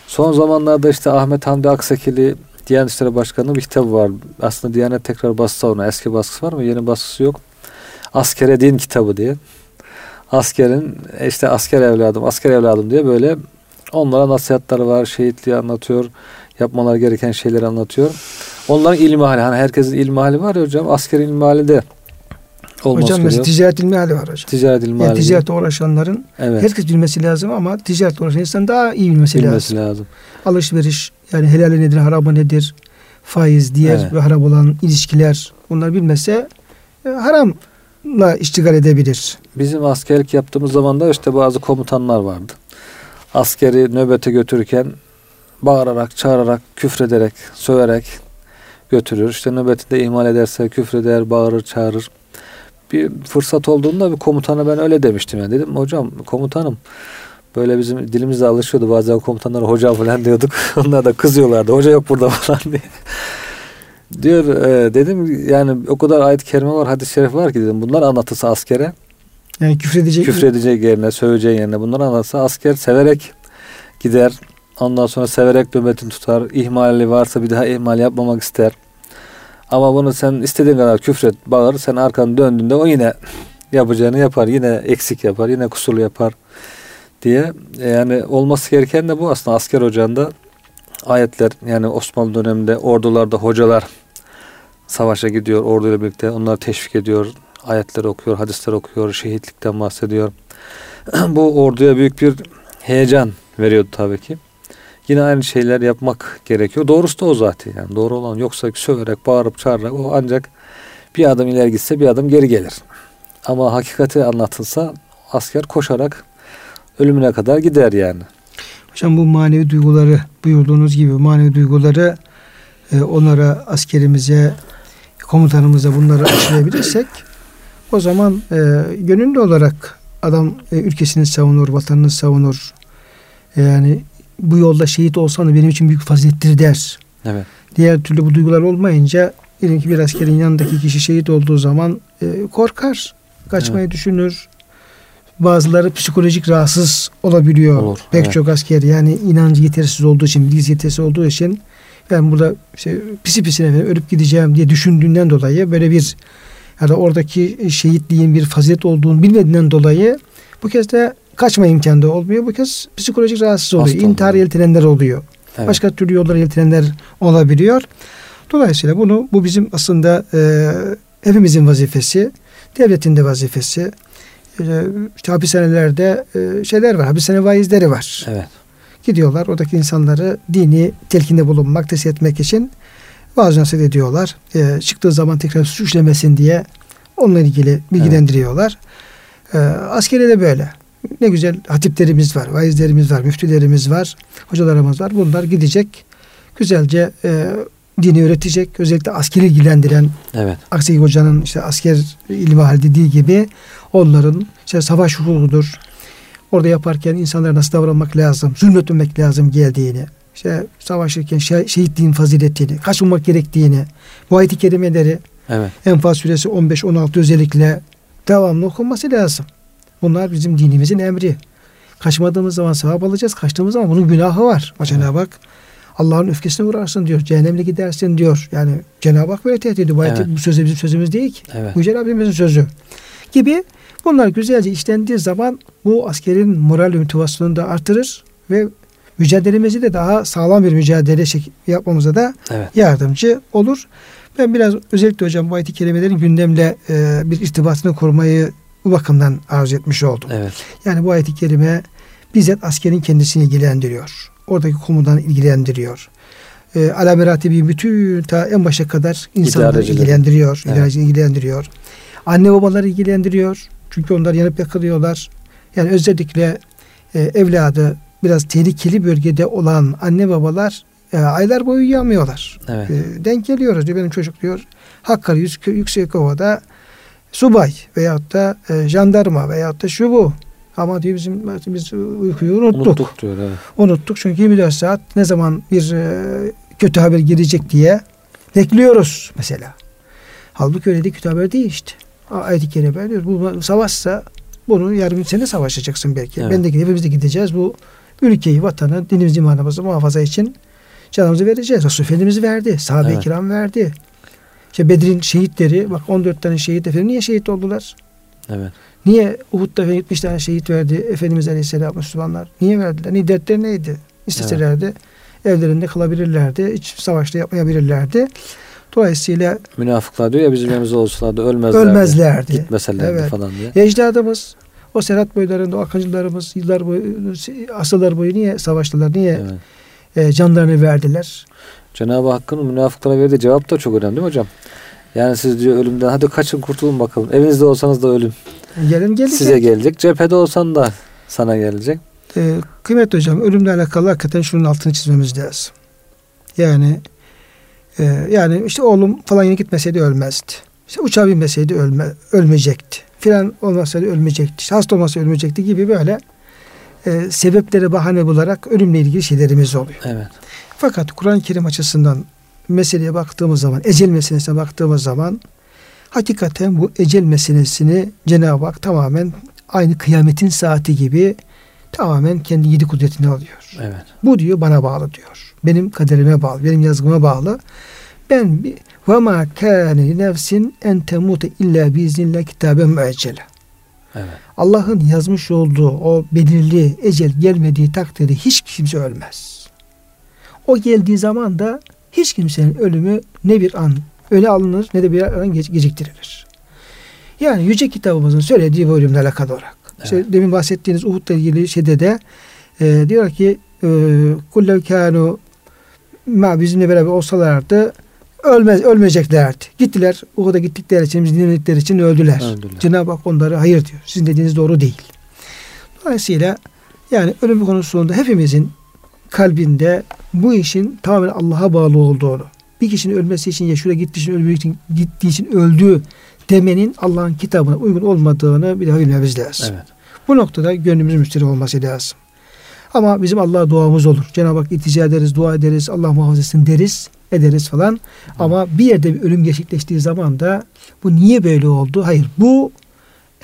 Son zamanlarda işte Ahmet Hamdi Aksakili Diyanet İşleri Başkanı'nın bir kitabı var. Aslında Diyanet tekrar bassa ona. Eski baskısı var mı? Yeni baskısı yok. Askere din kitabı diye. Askerin işte asker evladım, asker evladım diye böyle onlara nasihatleri var, şehitliği anlatıyor, yapmaları gereken şeyleri anlatıyor. Onların ilmihali, hani herkesin ilmihali var ya hocam, askerin ilmihali de olması Hocam mesela ticaret ilmihali var hocam. Ticaret ilmihali. Yani ticarete uğraşanların evet. herkes bilmesi lazım ama ticaret uğraşan insan daha iyi bilmesi, bilmesi lazım. lazım. Alışveriş yani helal nedir, haramı nedir, faiz, diğer evet. ve haram olan ilişkiler bunlar bilmese e, haram la iştigal edebilir. Bizim askerlik yaptığımız zaman da işte bazı komutanlar vardı. Askeri nöbete götürürken bağırarak, çağırarak, küfrederek, söverek, götürür. İşte nöbetinde ihmal ederse küfreder, bağırır, çağırır. Bir fırsat olduğunda bir komutana ben öyle demiştim. Yani. Dedim hocam komutanım böyle bizim dilimizde alışıyordu bazen komutanlara hoca falan diyorduk. Onlar da kızıyorlardı. Hoca yok burada falan diye. Diyor e, dedim yani o kadar ayet-i kerime var, hadis-i şerif var ki dedim. Bunlar anlatılsa askere. Yani küfredecek. Küfredecek yerine, söyleyeceği yerine bunları anlatsa asker severek gider. Ondan sonra severek nöbetini tutar. İhmali varsa bir daha ihmal yapmamak ister. Ama bunu sen istediğin kadar küfret, bağır. Sen arkanı döndüğünde o yine yapacağını yapar. Yine eksik yapar. Yine kusurlu yapar diye. Yani olması gereken de bu aslında asker ocağında ayetler yani Osmanlı döneminde ordularda hocalar savaşa gidiyor orduyla birlikte onları teşvik ediyor ayetler okuyor hadisler okuyor şehitlikten bahsediyor. Bu orduya büyük bir heyecan veriyordu tabii ki. Yine aynı şeyler yapmak gerekiyor. Doğrusu da o zaten yani. Doğru olan yoksa söverek bağırıp çağırarak o ancak bir adım ileri gitse bir adım geri gelir. Ama hakikati anlatılsa asker koşarak ölümüne kadar gider yani. Hocam bu manevi duyguları buyurduğunuz gibi manevi duyguları e, onlara askerimize komutanımıza bunları aşılayabilirsek o zaman e, gönüllü olarak adam e, ülkesini savunur, vatanını savunur. E, yani bu yolda şehit olsam da benim için büyük fazilettir der. Evet. Diğer türlü bu duygular olmayınca diyelim ki bir askerin yanındaki kişi şehit olduğu zaman e, korkar, kaçmayı evet. düşünür, bazıları psikolojik rahatsız olabiliyor. Olur, Pek evet. çok asker yani inancı yetersiz olduğu için, bilgisi yetersiz olduğu için ben burada işte pisi pisine ölüp gideceğim diye düşündüğünden dolayı böyle bir ya da oradaki şehitliğin bir fazilet olduğunu bilmediğinden dolayı bu kez de kaçma imkanı da olmuyor. Bu kez psikolojik rahatsız oluyor. Hasta İntihar yeltenenler oluyor. Evet. Başka türlü yollara yeltenenler olabiliyor. Dolayısıyla bunu bu bizim aslında e, hepimizin vazifesi, devletin de vazifesi işte hapishanelerde e, şeyler var. Hapishane vaizleri var. Evet. Gidiyorlar oradaki insanları dini telkinde bulunmak, tesir etmek için vaaz nasihat ediyorlar. E, çıktığı zaman tekrar suç işlemesin diye onunla ilgili bilgilendiriyorlar. Evet. E, askeri de böyle. Ne güzel hatiplerimiz var, vaizlerimiz var, müftülerimiz var, hocalarımız var. Bunlar gidecek güzelce e, dini öğretecek. Özellikle askeri ilgilendiren evet. Aksi Hoca'nın işte asker ilmi dediği gibi onların işte savaş hukukudur. Orada yaparken insanlara nasıl davranmak lazım, zulmetmemek lazım geldiğini, işte savaşırken şeh şehitliğin faziletini, kaçınmak gerektiğini, bu ayet-i kerimeleri evet. Enfal suresi 15-16 özellikle devamlı okunması lazım. Bunlar bizim dinimizin emri. Kaçmadığımız zaman sevap alacağız. Kaçtığımız zaman bunun günahı var. Evet. Cenab-ı Hak Allah'ın öfkesine uğrarsın diyor. Cehennemle gidersin diyor. Yani Cenab-ı Hak böyle tehdit ediyor. Evet. Bu söz bizim sözümüz değil ki. Evet. Bu Cenab-ı sözü. Gibi bunlar güzelce işlendiği zaman bu askerin moral motivasyonunu da artırır ve mücadelemizi de daha sağlam bir mücadele yapmamıza da evet. yardımcı olur. Ben biraz özellikle hocam bu ayet-i kerimelerin gündemle e, bir irtibatını kurmayı bu bakımdan arzu etmiş oldum. Evet. Yani bu ayet-i kerime bizzat askerin kendisini ilgilendiriyor oradaki komutan ilgilendiriyor. E, ala meratibi bütün ta en başa kadar insanları ilgilendiriyor. Evet. ilgilendiriyor. Anne babaları ilgilendiriyor. Çünkü onlar yanıp yakılıyorlar. Yani özellikle e, evladı biraz tehlikeli bölgede olan anne babalar e, aylar boyu uyuyamıyorlar. Evet. E, denk geliyoruz diyor benim çocuk diyor. Hakkari Yüksek Ova'da subay veyahut da e, jandarma veyahut da şu bu ama diyor bizim biz uykuyu unuttuk. Unuttuk diyor evet. Unuttuk çünkü 24 saat ne zaman bir e, kötü haber gelecek diye bekliyoruz mesela. Halbuki öyle de kötü haber değil işte. Ayet-i Kerime diyor. Bu savaşsa bunu yarın sene savaşacaksın belki. Evet. Ben de hepimiz de gideceğiz. Bu ülkeyi, vatanı, dinimizi, imanımızı muhafaza için canımızı vereceğiz. Resul Efendimiz verdi. Sahabe-i evet. kiram verdi. İşte Bedir'in şehitleri, bak 14 tane şehit efendim niye şehit oldular? Evet. Niye Uhud'da 70 tane şehit verdi Efendimiz Aleyhisselam Müslümanlar? Niye verdiler? Niye dertleri neydi? İsteselerdi evet. evlerinde kalabilirlerdi. Hiç savaşta yapmayabilirlerdi. Dolayısıyla münafıklar diyor ya bizim yanımızda olsalardı ölmezlerdi. Ölmezlerdi. Gitmeselerdi evet. falan diye. Ecdadımız o Serhat boylarında o akıncılarımız yıllar boyu asırlar boyu niye savaştılar? Niye evet. e, canlarını verdiler? Cenab-ı Hakk'ın münafıklara verdiği cevap da çok önemli değil mi hocam? Yani siz diyor ölümden hadi kaçın kurtulun bakalım. Evinizde olsanız da ölüm. Gelin gelecek. Size gelecek. Cephede olsan da sana gelecek. Ee, kıymetli hocam ölümle alakalı hakikaten şunun altını çizmemiz lazım. Yani Ee, yani işte oğlum falan yine gitmeseydi ölmezdi. İşte uçağa binmeseydi ölme, ölmeyecekti. Filan olmasaydı ölmeyecekti. İşte hasta olmasa ölmeyecekti gibi böyle e, sebepleri bahane bularak ölümle ilgili şeylerimiz oluyor. Evet. Fakat Kur'an-ı Kerim açısından meseleye baktığımız zaman, ecel meselesine baktığımız zaman hakikaten bu ecel meselesini Cenab-ı Hak tamamen aynı kıyametin saati gibi tamamen kendi yedi kudretine alıyor. Evet. Bu diyor bana bağlı diyor. Benim kaderime bağlı, benim yazgıma bağlı. Ben bir ve ma kâne nefsin en temute illa biiznillah kitaben müeccele. Evet. Allah'ın yazmış olduğu o belirli ecel gelmediği takdirde hiç kimse ölmez. O geldiği zaman da hiç kimsenin ölümü ne bir an öyle alınır ne de bir an geciktirilir. Yani yüce kitabımızın söylediği bu ölümle alakalı olarak. Evet. İşte demin bahsettiğiniz Uhud'la ilgili şeyde de e, diyor ki kullev kânu bizimle beraber olsalardı ölmez ölmeyeceklerdi. Gittiler Uhud'a gittikleri için dinledikleri için öldüler. öldüler. Cenab-ı Hak onlara hayır diyor. Sizin dediğiniz doğru değil. Dolayısıyla yani ölüm konusunda hepimizin kalbinde bu işin tamamen Allah'a bağlı olduğunu, bir kişinin ölmesi için ya şuraya gittiği için ölmek için gittiği için öldü demenin Allah'ın kitabına uygun olmadığını bir daha bilmemiz lazım. Evet. Bu noktada gönlümüz müşteri olması lazım. Ama bizim Allah'a duamız olur. Cenab-ı Hak iltica ederiz, dua ederiz, Allah muhafaza etsin deriz, ederiz falan. Ama bir yerde bir ölüm gerçekleştiği zaman da bu niye böyle oldu? Hayır bu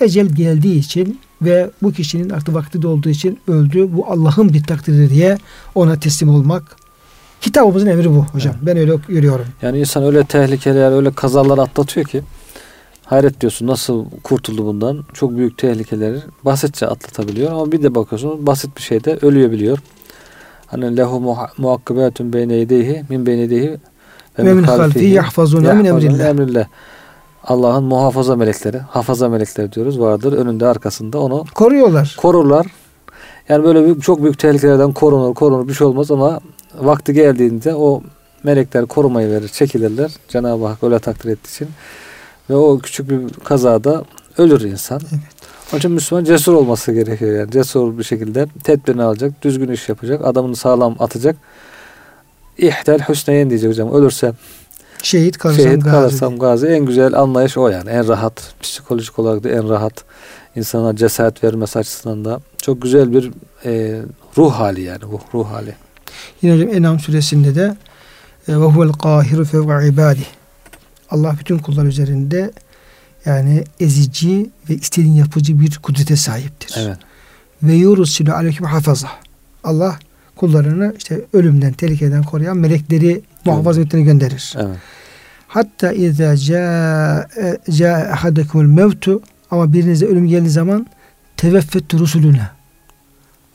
ecel geldiği için ve bu kişinin artık vakti dolduğu için öldü. Bu Allah'ın bir takdiri diye ona teslim olmak. Kitabımızın emri bu hocam. Evet. Ben öyle görüyorum. Yani insan öyle tehlikeler, öyle kazalar atlatıyor ki hayret diyorsun nasıl kurtuldu bundan? Çok büyük tehlikeleri basitçe atlatabiliyor ama bir de bakıyorsun basit bir şeyde ölüyor biliyor. Hani lehu muakkibatun beyne yedeyhi min beyne yedeyhi ve min halfihi yahfazuna min emrillah. Allah'ın muhafaza melekleri, hafaza melekleri diyoruz vardır. Önünde arkasında onu koruyorlar. Korurlar. Yani böyle büyük, çok büyük tehlikelerden korunur, korunur bir şey olmaz ama vakti geldiğinde o melekler korumayı verir, çekilirler. Cenab-ı Hak öyle takdir ettiği için. Ve o küçük bir kazada ölür insan. Evet. Onun için Müslüman cesur olması gerekiyor yani. Cesur bir şekilde tedbirini alacak, düzgün iş yapacak, adamını sağlam atacak. İhtel hüsneyen diyecek hocam. Ölürsem Şehit kalırsam, Şehit kalırsam gazi. gazi. En güzel anlayış o yani. En rahat. Psikolojik olarak da en rahat. insana cesaret vermesi açısından da çok güzel bir e, ruh hali yani bu ruh hali. Yine hocam Enam suresinde de e, ve huvel kahiru fevqa ibadi. Allah bütün kullar üzerinde yani ezici ve istediğin yapıcı bir kudrete sahiptir. Evet. Ve yurusilu aleyküm hafaza. Allah kullarını işte ölümden, tehlikeden koruyan melekleri muhafaza ettiğini gönderir. Evet. Hatta izâ câ ahadekumul mevtu ama birinize ölüm geldiği zaman teveffettu rusuluna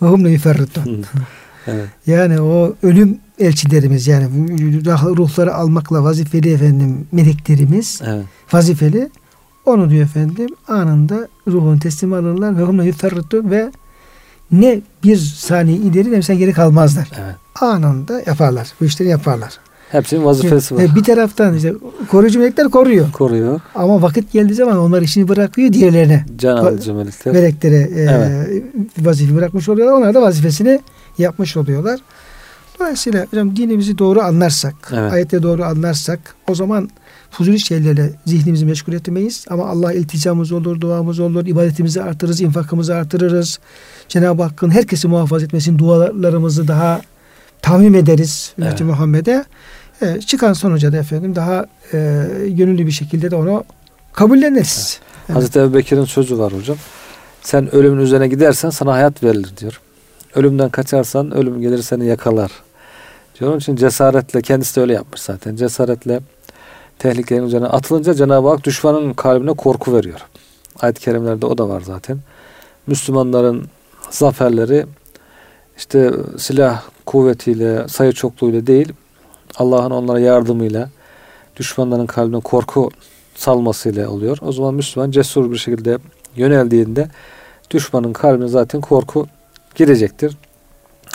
ve hum yuferritun. evet. Yani o ölüm elçilerimiz yani ruhları almakla vazifeli efendim meleklerimiz evet. vazifeli. Onu diyor efendim anında ruhunu teslim alırlar ve hum yuferritun ve ne bir saniye ileri ne bir geri kalmazlar. Evet. Anında yaparlar. Bu işleri yaparlar. Hepsinin vazifesi var. Bir taraftan işte koruyucu melekler koruyor. Koruyor. Ama vakit geldiği zaman onlar işini bırakıyor diğerlerine. Can alıcı melekler. Meleklere e, evet. vazife bırakmış oluyorlar. Onlar da vazifesini yapmış oluyorlar. Dolayısıyla hocam dinimizi doğru anlarsak, evet. ayette doğru anlarsak o zaman fuzuli şeylerle zihnimizi meşgul etmeyiz. Ama Allah ilticamız olur, duamız olur, ibadetimizi artırırız, infakımızı artırırız. Cenab-ı Hakk'ın herkesi muhafaza etmesinin dualarımızı daha tamim ederiz evet. Muhammed'e. E, çıkan sonuca da efendim daha e, gönüllü bir şekilde de onu kabulleniriz. Evet. Evet. Hazreti Ebu Bekir'in sözü var hocam. Sen ölümün üzerine gidersen sana hayat verilir diyor. Ölümden kaçarsan ölüm gelir seni yakalar. Diyor. Onun için cesaretle kendisi de öyle yapmış zaten. Cesaretle tehlikelerin üzerine atılınca Cenab-ı Hak düşmanın kalbine korku veriyor. Ayet-i kerimelerde o da var zaten. Müslümanların zaferleri işte silah kuvvetiyle, sayı çokluğuyla değil, Allah'ın onlara yardımıyla, düşmanların kalbine korku salmasıyla oluyor. O zaman Müslüman cesur bir şekilde yöneldiğinde düşmanın kalbine zaten korku girecektir.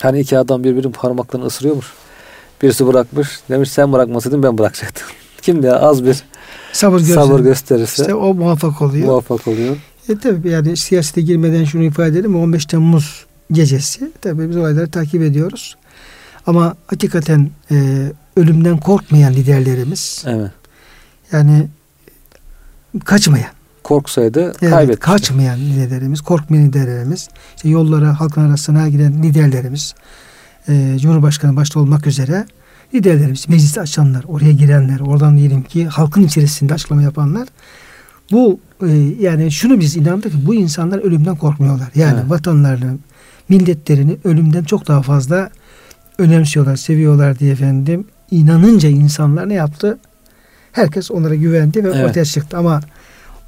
Hani iki adam birbirinin parmaklarını ısırıyormuş. Birisi bırakmış. Demiş sen bırakmasaydın ben bırakacaktım. Kim de az bir sabır, sabır gösterirse işte o muvaffak oluyor. Muvaffak oluyor. E tabi yani siyasete girmeden şunu ifade edelim. 15 Temmuz gecesi tabi biz olayları takip ediyoruz. Ama hakikaten e, ölümden korkmayan liderlerimiz evet. yani kaçmayan korksaydı evet, kaybetmişti. Kaçmayan liderlerimiz, korkmayan liderlerimiz, işte yollara, halkın arasına giren liderlerimiz, e, Cumhurbaşkanı başta olmak üzere liderlerimiz, meclisi açanlar, oraya girenler, oradan diyelim ki halkın içerisinde açıklama yapanlar bu e, yani şunu biz inandık ki bu insanlar ölümden korkmuyorlar. Yani evet. vatanlarını, milletlerini ölümden çok daha fazla önemsiyorlar, seviyorlar diye efendim. İnanınca insanlar ne yaptı? Herkes onlara güvendi ve evet. ortaya çıktı. Ama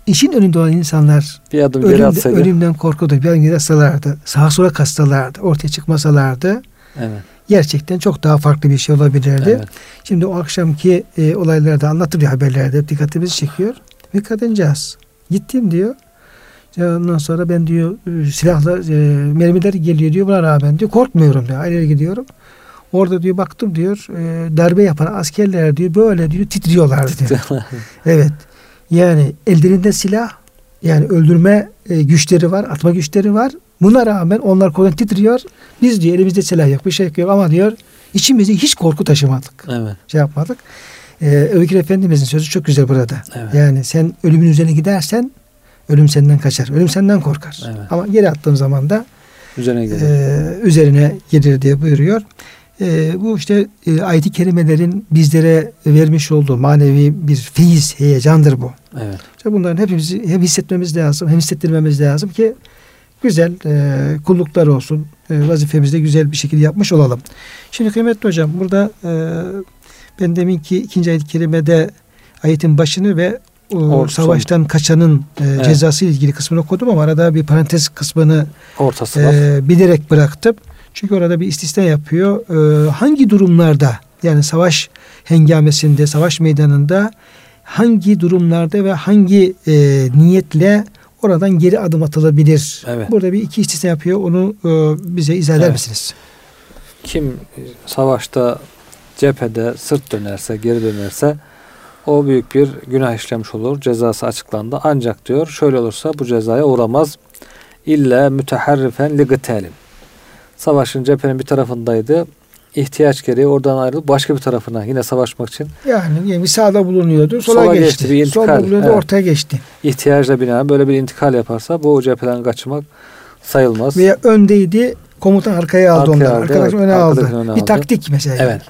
işin önünde olan insanlar bir adım ölüm, geri ölümden korkudu. Bir adım geri atsalardı, sağa sola kastalardı, ortaya çıkmasalardı evet. gerçekten çok daha farklı bir şey olabilirdi. Evet. Şimdi o akşamki e, olaylarda anlatılıyor haberlerde dikkatimizi çekiyor. Bir kadıncağız gittim diyor. Ondan sonra ben diyor silahla e, mermiler geliyor diyor buna rağmen diyor korkmuyorum diyor. Ayrıca gidiyorum. Orada diyor baktım diyor e, darbe yapan askerler diyor böyle diyor titriyorlar diyor. evet. Yani ellerinde silah yani öldürme e, güçleri var, atma güçleri var. Buna rağmen onlar korkudan titriyor. Biz diyor elimizde silah yok, bir şey yok ama diyor içimizde hiç korku taşımadık. Evet. Şey yapmadık. Ee, Öykü Efendimizin sözü çok güzel burada. Evet. Yani sen ölümün üzerine gidersen ölüm senden kaçar. Ölüm senden korkar. Evet. Ama geri attığın zaman da üzerine gelir. E, üzerine gelir diye buyuruyor. E, bu işte e, ayet-i kerimelerin bizlere vermiş olduğu manevi bir feyiz, heyecandır bu. Evet. İşte bunların hepimizi hem hissetmemiz lazım, hem hissettirmemiz lazım ki güzel e, kulluklar olsun. E, vazifemizi de güzel bir şekilde yapmış olalım. Şimdi kıymetli hocam burada e, ben deminki ikinci ayet-i kerimede ayetin başını ve o savaştan kaçanın e, evet. cezası ile ilgili kısmını okudum ama arada bir parantez kısmını Ortası e, bilerek bıraktım. Çünkü orada bir istisna yapıyor. E, hangi durumlarda yani savaş hengamesinde, savaş meydanında hangi durumlarda ve hangi e, niyetle oradan geri adım atılabilir? Evet. Burada bir iki istisna yapıyor. Onu e, bize izah eder evet. misiniz? Kim savaşta cephede sırt dönerse, geri dönerse o büyük bir günah işlemiş olur. Cezası açıklandı. Ancak diyor şöyle olursa bu cezaya uğramaz. İlla müteharrifen li gıtelin. Savaşın cephenin bir tarafındaydı. İhtiyaç gereği oradan ayrılıp başka bir tarafına yine savaşmak için. Yani, yani bir sağda bulunuyordu. Sola, sola geçti. geçti. Bir intikal. Solda bulunuyordu evet. ortaya geçti. İhtiyacla binaen böyle bir intikal yaparsa bu cepheden kaçmak sayılmaz. Veya öndeydi komutan arkaya aldı arkaya onları. Aldı, Arkadaş evet, öne aldı. Öne bir aldı. taktik mesela. Evet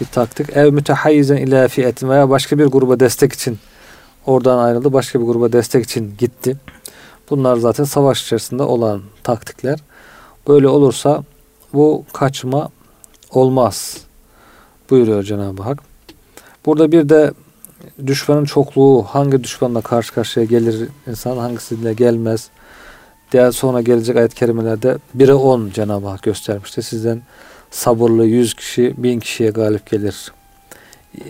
bir taktik. Ev mütehayyizen ila fiyetin veya başka bir gruba destek için oradan ayrıldı. Başka bir gruba destek için gitti. Bunlar zaten savaş içerisinde olan taktikler. Böyle olursa bu kaçma olmaz buyuruyor Cenab-ı Hak. Burada bir de düşmanın çokluğu hangi düşmanla karşı karşıya gelir insan hangisiyle gelmez. Diğer sonra gelecek ayet-i kerimelerde 1'e 10 Cenab-ı Hak göstermişti. Sizden sabırlı 100 kişi 1000 kişiye galip gelir.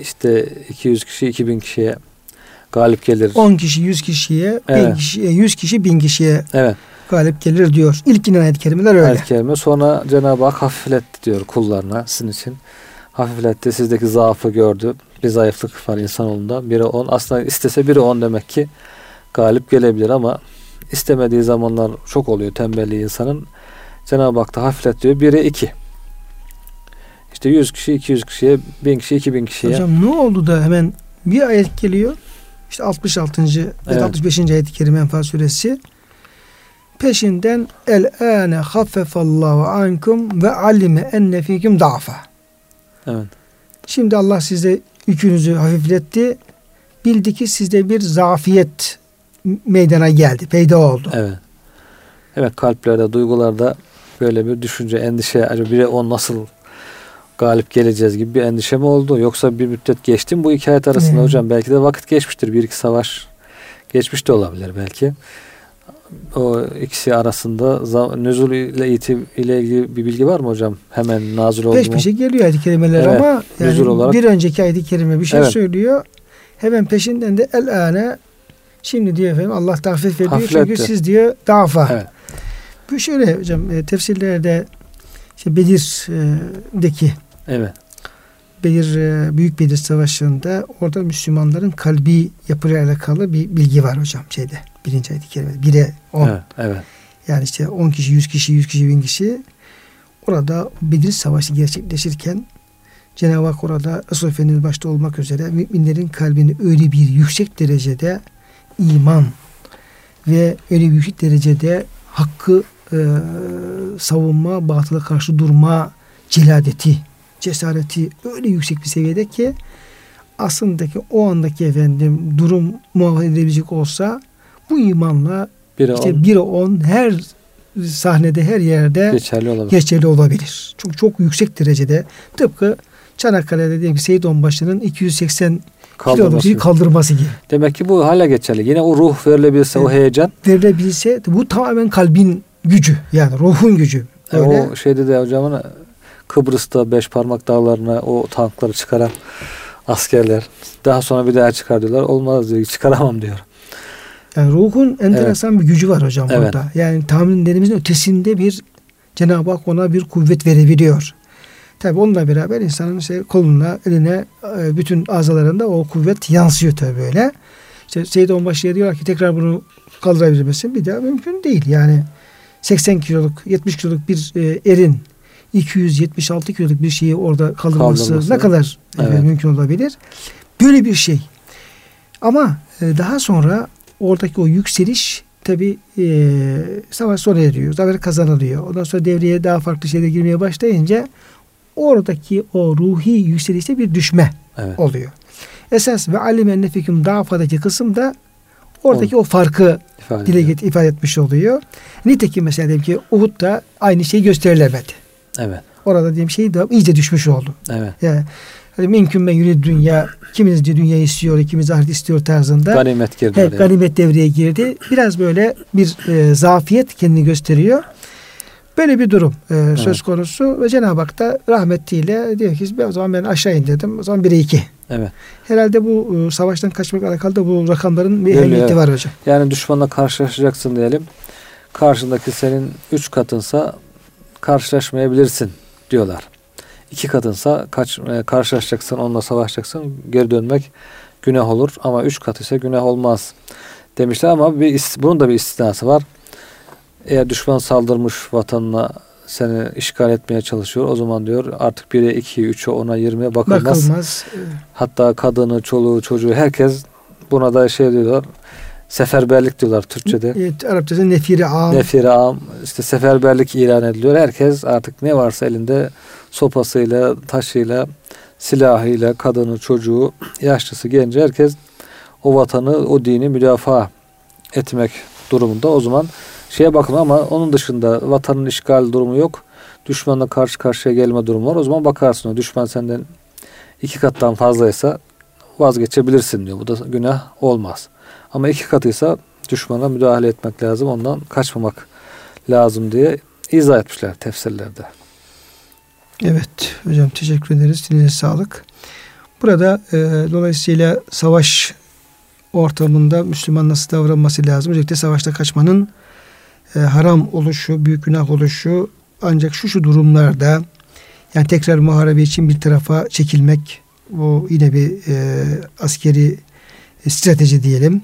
İşte 200 kişi 2000 kişiye galip gelir. 10 kişi 100 kişiye, evet. 1000 kişi 100 kişi 1000 kişiye evet. galip gelir diyor. İlk inen ayet kerimeler öyle. Ayet kerime sonra Cenab-ı Hak hafifletti diyor kullarına sizin için. Hafifletti. Sizdeki zaafı gördü. Bir zayıflık var insanoğlunda. Biri 10. Aslında istese biri 10 demek ki galip gelebilir ama istemediği zamanlar çok oluyor tembelliği insanın. Cenab-ı Hak da hafiflet diyor. Biri 2. İşte 100 kişi 200 kişiye, 1000 kişi 2000 kişiye. Hocam ne oldu da hemen bir ayet geliyor. İşte 66. Evet. 65. ayet-i kerime Enfal suresi. Peşinden el ane haffefallahu ankum ve alime enne fikum da'fa. Evet. Şimdi Allah size yükünüzü hafifletti. Bildi ki sizde bir zafiyet meydana geldi, peyda oldu. Evet. Evet kalplerde, duygularda böyle bir düşünce, endişe, acaba biri o nasıl galip geleceğiz gibi bir endişe mi oldu? Yoksa bir müddet geçti mi bu iki arasında hmm. hocam? Belki de vakit geçmiştir. Bir iki savaş geçmiş de olabilir belki. O ikisi arasında nüzul ile itim ile ilgili bir bilgi var mı hocam? Hemen nazil oldu Peş peşe geliyor ayet-i kerimeler evet, ama yani olarak, bir önceki ayet-i kerime bir şey evet. söylüyor. Hemen peşinden de el ane şimdi diyor efendim Allah tahfif ediyor çünkü siz diyor dafa. Evet. Bu şöyle hocam e, tefsirlerde işte Bedir'deki Evet. Bedir e, Büyük Bedir Savaşı'nda orada Müslümanların kalbi yapıyla alakalı bir bilgi var hocam şeyde. Birinci ayet-i. Bire on. Evet, evet. Yani işte on kişi, yüz kişi, yüz kişi, bin kişi. orada Bedir Savaşı gerçekleşirken Cenab-ı Hak orada Resul Efendimiz başta olmak üzere müminlerin kalbini öyle bir yüksek derecede iman ve öyle bir yüksek derecede hakkı e, savunma, batıla karşı durma celadeti, cesareti öyle yüksek bir seviyede ki aslındaki o andaki efendim durum muhafaza edilebilecek olsa bu imanla bir işte on. bir on her sahnede her yerde geçerli olabilir. geçerli olabilir. Çok çok yüksek derecede tıpkı Çanakkale'de diyelim Seyit Onbaşı'nın 280 kaldırması. kaldırması gibi. Demek ki bu hala geçerli. Yine o ruh verilebilse evet. o heyecan. Verilebilse bu tamamen kalbin gücü yani ruhun gücü. E o şeyde de hocamın Kıbrıs'ta beş parmak dağlarına o tankları çıkaran askerler daha sonra bir daha çıkar diyorlar. Olmaz diyor. Çıkaramam diyor. Yani ruhun enteresan evet. bir gücü var hocam evet. burada. Yani tahminlerimizin ötesinde bir Cenab-ı Hak ona bir kuvvet verebiliyor. Tabi onunla beraber insanın şey koluna, eline, e, bütün azalarında o kuvvet yansıyor tabi böyle. İşte Seyyid Onbaşı'ya diyorlar ki tekrar bunu kaldırabilir misin? Bir daha mümkün değil. Yani 80 kiloluk, 70 kiloluk bir e, erin 276 kiloluk bir şeyi orada kaldırması, kaldırması. ne kadar e, evet. mümkün olabilir? Böyle bir şey. Ama daha sonra oradaki o yükseliş tabi e, savaş sona eriyor. Zafer kazanılıyor. Ondan sonra devreye daha farklı şeyler girmeye başlayınca oradaki o ruhi yükselişte bir düşme evet. oluyor. Esas ve alimen nefikum dafadaki kısım da oradaki o, o farkı ifade dile get, ifade etmiş oluyor. Nitekim mesela diyelim ki Uhud'da aynı şey gösterilemedi. Evet. Orada diyelim şey de iyice düşmüş oldu. Evet. Yani hani mümkün men yürü dünya kiminiz diyor dünya istiyor, ikimiz ahiret istiyor tarzında. Ganimet girdi. Evet, ganimet devreye girdi. Biraz böyle bir e, zafiyet kendini gösteriyor. Böyle bir durum e, evet. söz konusu ve Cenab-ı Hak da rahmetiyle diyor ki o zaman ben aşağı in dedim. O zaman 1'e 2. Evet. Herhalde bu e, savaştan kaçmakla alakalı da bu rakamların bir ehemmiyeti evet. var hocam. Yani düşmanla karşılaşacaksın diyelim. Karşındaki senin 3 katınsa karşılaşmayabilirsin diyorlar. İki katınsa kaç, e, karşılaşacaksın, onunla savaşacaksın, geri dönmek günah olur ama üç kat ise günah olmaz demişler ama bir, bunun da bir istisnası var. Eğer düşman saldırmış vatanına seni işgal etmeye çalışıyor. O zaman diyor artık 1'e 2'ye 3'e 10'a 20'ye bakılmaz. bakılmaz. Hatta kadını, çoluğu, çocuğu herkes buna da şey diyorlar. Seferberlik diyorlar Türkçe'de. Evet, Arapçada nefiri am. Nefiri am. İşte seferberlik ilan ediliyor. Herkes artık ne varsa elinde sopasıyla, taşıyla, silahıyla, kadını, çocuğu, yaşlısı, genci herkes o vatanı, o dini müdafaa etmek durumunda. O zaman şeye bakın ama onun dışında vatanın işgal durumu yok. Düşmanla karşı karşıya gelme durumu var. O zaman bakarsın o düşman senden iki kattan fazlaysa vazgeçebilirsin diyor. Bu da günah olmaz. Ama iki katıysa düşmana müdahale etmek lazım. Ondan kaçmamak lazım diye izah etmişler tefsirlerde. Evet hocam teşekkür ederiz. Dilinize sağlık. Burada e, dolayısıyla savaş ortamında Müslüman nasıl davranması lazım? Özellikle savaşta kaçmanın e, haram oluşu, büyük günah oluşu ancak şu şu durumlarda yani tekrar muharebe için bir tarafa çekilmek bu yine bir e, askeri strateji diyelim.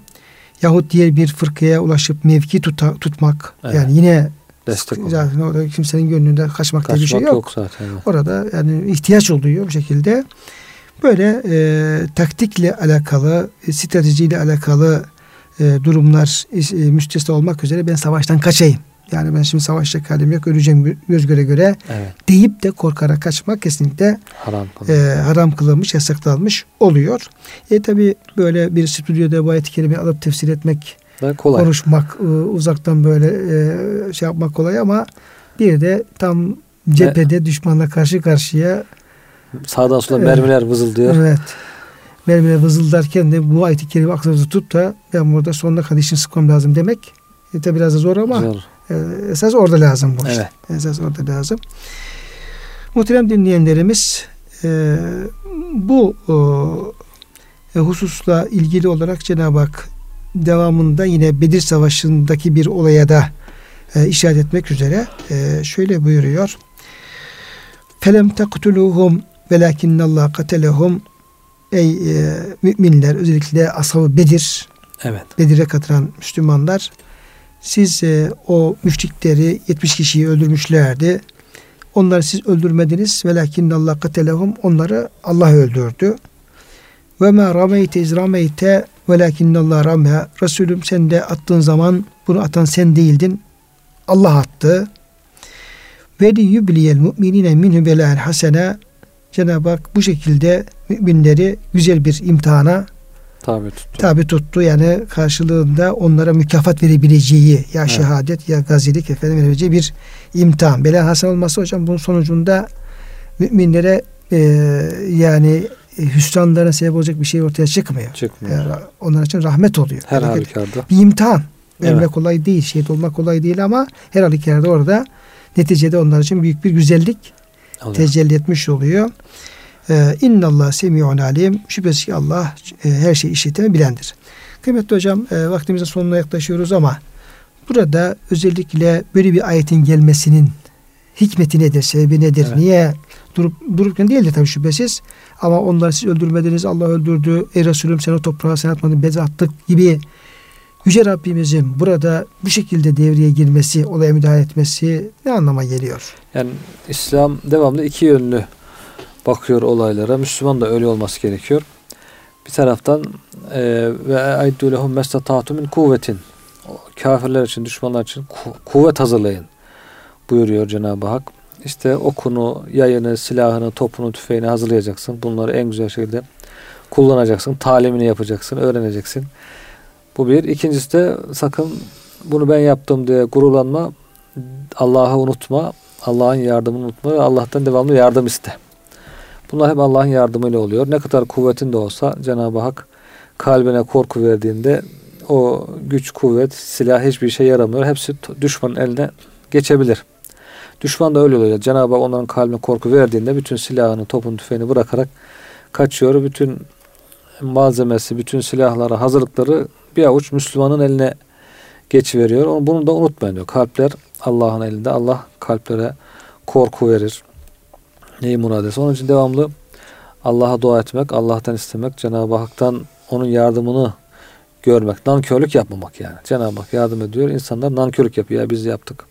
Yahut diğer bir fırkaya ulaşıp mevki tuta, tutmak evet. yani yine destek zaten orada kimsenin gönlünde kaçmak, kaçmak diye bir şey yok. yok zaten. Evet. Orada yani ihtiyaç oluyor bu şekilde. Böyle e, taktikle alakalı, e, stratejiyle alakalı e, durumlar e, müstesna olmak üzere ben savaştan kaçayım. Yani ben şimdi savaşacak halim yok öleceğim göz göre göre evet. deyip de korkarak kaçmak kesinlikle haram, e, haram kılınmış, yasaklanmış oluyor. E tabi böyle bir stüdyoda bu ayet-i alıp tefsir etmek, kolay. konuşmak, e, uzaktan böyle e, şey yapmak kolay ama bir de tam cephede e, düşmanla karşı karşıya sağdan sola e, mermiler vızıldıyor. Evet mermiler vızıldarken de bu ayet-i kerime aklınızda tutup da ben burada sonuna kadar işini sıkmam lazım demek e, tabi biraz da zor ama zor. E, esas orada lazım bu evet. işte. Esas orada lazım. Muhterem dinleyenlerimiz e, bu e, hususla ilgili olarak Cenab-ı Hak devamında yine Bedir Savaşı'ndaki bir olaya da e, işaret etmek üzere e, şöyle buyuruyor. Felem tektuluhum velakinnallah katelehum Ey e, müminler özellikle ashabı Bedir evet. Bedir'e katılan Müslümanlar siz e, o müşrikleri 70 kişiyi öldürmüşlerdi. Onları siz öldürmediniz. Velakinnallah katelehum. Onları Allah öldürdü. Ve ma rameyte iz rameyte velakinnallah rame. Resulüm sen de attığın zaman bunu atan sen değildin. Allah attı. Ve li yubliyel mu'minine minhu belâel hasene. Cenab-ı Hak bu şekilde müminleri güzel bir imtihana tabi tuttu. Tabi tuttu. Yani karşılığında onlara mükafat verebileceği ya evet. şehadet ya gazilik efendim verebileceği bir imtihan. Bela hasen olması hocam bunun sonucunda müminlere e, yani hüsranlarına sebep olacak bir şey ortaya çıkmıyor. Çıkmıyor. Yani onlar için rahmet oluyor. Her halükarda. Bir imtihan. Ölmek evet. kolay değil, şehit olmak kolay değil ama her halükarda orada neticede onlar için büyük bir güzellik oluyor. tecelli etmiş oluyor. Ee, İnna Allah semi'un alim. Şüphesiz ki Allah e, her şeyi işiten bilendir. Kıymetli hocam e, vaktimizin sonuna yaklaşıyoruz ama burada özellikle böyle bir ayetin gelmesinin hikmeti nedir, sebebi nedir, evet. niye durup dururken değildir tabii şüphesiz. Ama onları siz öldürmediniz, Allah öldürdü. Ey Resulüm sen o toprağa sen atmadın, bez attık gibi Yüce Rabbimizin burada bu şekilde devreye girmesi, olaya müdahale etmesi ne anlama geliyor? Yani İslam devamlı iki yönlü bakıyor olaylara. Müslüman da öyle olması gerekiyor. Bir taraftan e, ve lehum mestata'tu min kuvvetin. Kafirler için, düşmanlar için kuvvet hazırlayın buyuruyor Cenab-ı Hak. İşte okunu, yayını, silahını, topunu, tüfeğini hazırlayacaksın. Bunları en güzel şekilde kullanacaksın. Talimini yapacaksın, öğreneceksin. Bu bir. İkincisi de sakın bunu ben yaptım diye gururlanma. Allah'ı unutma. Allah'ın yardımını unutma ve Allah'tan devamlı yardım iste. Bunlar hep Allah'ın yardımıyla oluyor. Ne kadar kuvvetin de olsa Cenab-ı Hak kalbine korku verdiğinde o güç, kuvvet, silah hiçbir şey yaramıyor. Hepsi düşmanın eline geçebilir. Düşman da öyle oluyor. Cenab-ı Hak onların kalbine korku verdiğinde bütün silahını, topun, tüfeğini bırakarak kaçıyor. Bütün malzemesi, bütün silahları, hazırlıkları bir avuç Müslümanın eline geçiveriyor. Bunu da unutmayın diyor. Kalpler Allah'ın elinde. Allah kalplere korku verir neyi murad etse. Onun için devamlı Allah'a dua etmek, Allah'tan istemek, Cenab-ı Hak'tan onun yardımını görmek. Nankörlük yapmamak yani. Cenab-ı Hak yardım ediyor. İnsanlar nankörlük yapıyor. Ya biz yaptık.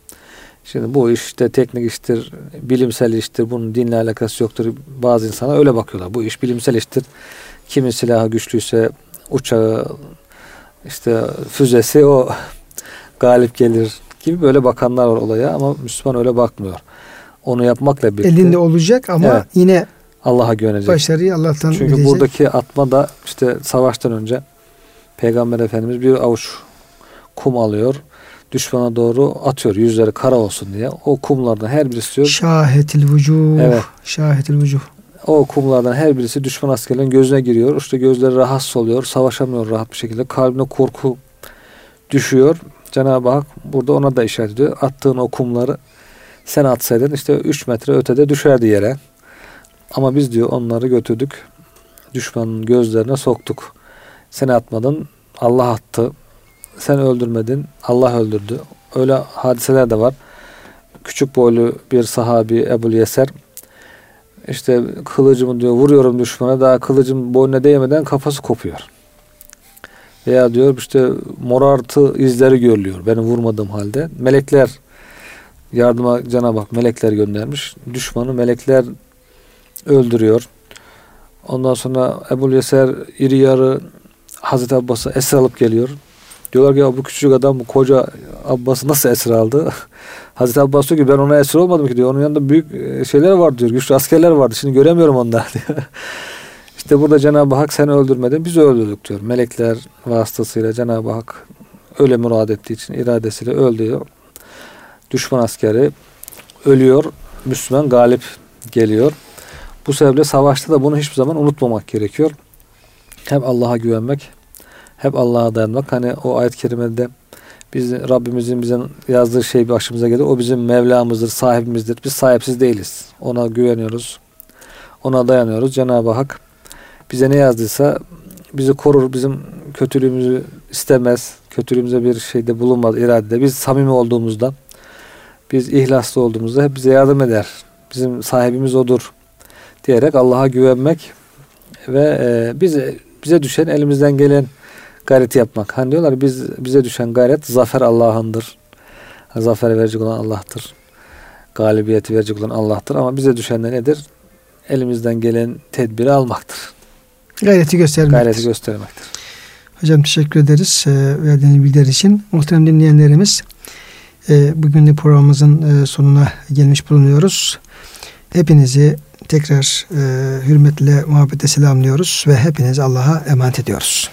Şimdi bu işte teknik iştir, bilimsel iştir. Bunun dinle alakası yoktur. Bazı insanlar öyle bakıyorlar. Bu iş bilimsel iştir. Kimin silahı güçlüyse uçağı, işte füzesi o galip gelir gibi böyle bakanlar var olaya ama Müslüman öyle bakmıyor onu yapmakla birlikte elinde olacak ama evet, yine Allah'a güvenecek. Başarıyı Allah'tan Çünkü bilecek. buradaki atma da işte savaştan önce Peygamber Efendimiz bir avuç kum alıyor. Düşmana doğru atıyor. Yüzleri kara olsun diye. O kumlardan her birisi diyor. Şahetil vücuh. Evet. Şahetil vücuh. O kumlardan her birisi düşman askerlerin gözüne giriyor. İşte gözleri rahatsız oluyor. Savaşamıyor rahat bir şekilde. Kalbine korku düşüyor. Cenab-ı Hak burada ona da işaret ediyor. Attığın o kumları sen atsaydın işte 3 metre ötede düşerdi yere. Ama biz diyor onları götürdük. Düşmanın gözlerine soktuk. Sen atmadın. Allah attı. Sen öldürmedin. Allah öldürdü. Öyle hadiseler de var. Küçük boylu bir sahabi Ebu Yeser işte kılıcımı diyor vuruyorum düşmana daha kılıcım boynuna değmeden kafası kopuyor. Veya diyor işte morartı izleri görülüyor benim vurmadığım halde. Melekler yardıma Cenab-ı Hak melekler göndermiş. Düşmanı melekler öldürüyor. Ondan sonra Ebu Yeser iri yarı Hazreti Abbas'a esir alıp geliyor. Diyorlar ki ya bu küçük adam bu koca Abbas'ı nasıl esir aldı? Hazreti Abbas diyor ki ben ona esir olmadım ki diyor. Onun yanında büyük e, şeyler var diyor. Güçlü askerler vardı. Şimdi göremiyorum onları diyor. İşte burada Cenab-ı Hak seni öldürmedi. Biz öldürdük diyor. Melekler vasıtasıyla Cenab-ı Hak öyle murad ettiği için iradesiyle öldürüyor düşman askeri ölüyor. Müslüman galip geliyor. Bu sebeple savaşta da bunu hiçbir zaman unutmamak gerekiyor. Hep Allah'a güvenmek, hep Allah'a dayanmak. Hani o ayet-i kerimede biz Rabbimizin bize yazdığı şey başımıza gelir. O bizim Mevlamızdır, sahibimizdir. Biz sahipsiz değiliz. Ona güveniyoruz. Ona dayanıyoruz. Cenab-ı Hak bize ne yazdıysa bizi korur. Bizim kötülüğümüzü istemez. Kötülüğümüze bir şeyde bulunmaz iradede. Biz samimi olduğumuzda biz ihlaslı olduğumuzda hep bize yardım eder. Bizim sahibimiz odur diyerek Allah'a güvenmek ve e, bize bize düşen elimizden gelen gayreti yapmak. Hani diyorlar biz bize düşen gayret zafer Allah'ındır. Zafer verecek olan Allah'tır. galibiyeti verecek olan Allah'tır ama bize düşen de nedir? Elimizden gelen tedbiri almaktır. Gayreti göstermektir. Gayreti göstermektir. Hocam teşekkür ederiz e, verdiğiniz bilgiler için. Muhterem dinleyenlerimiz bugün de programımızın e, sonuna gelmiş bulunuyoruz. Hepinizi tekrar e, hürmetle, muhabbetle selamlıyoruz ve hepinizi Allah'a emanet ediyoruz.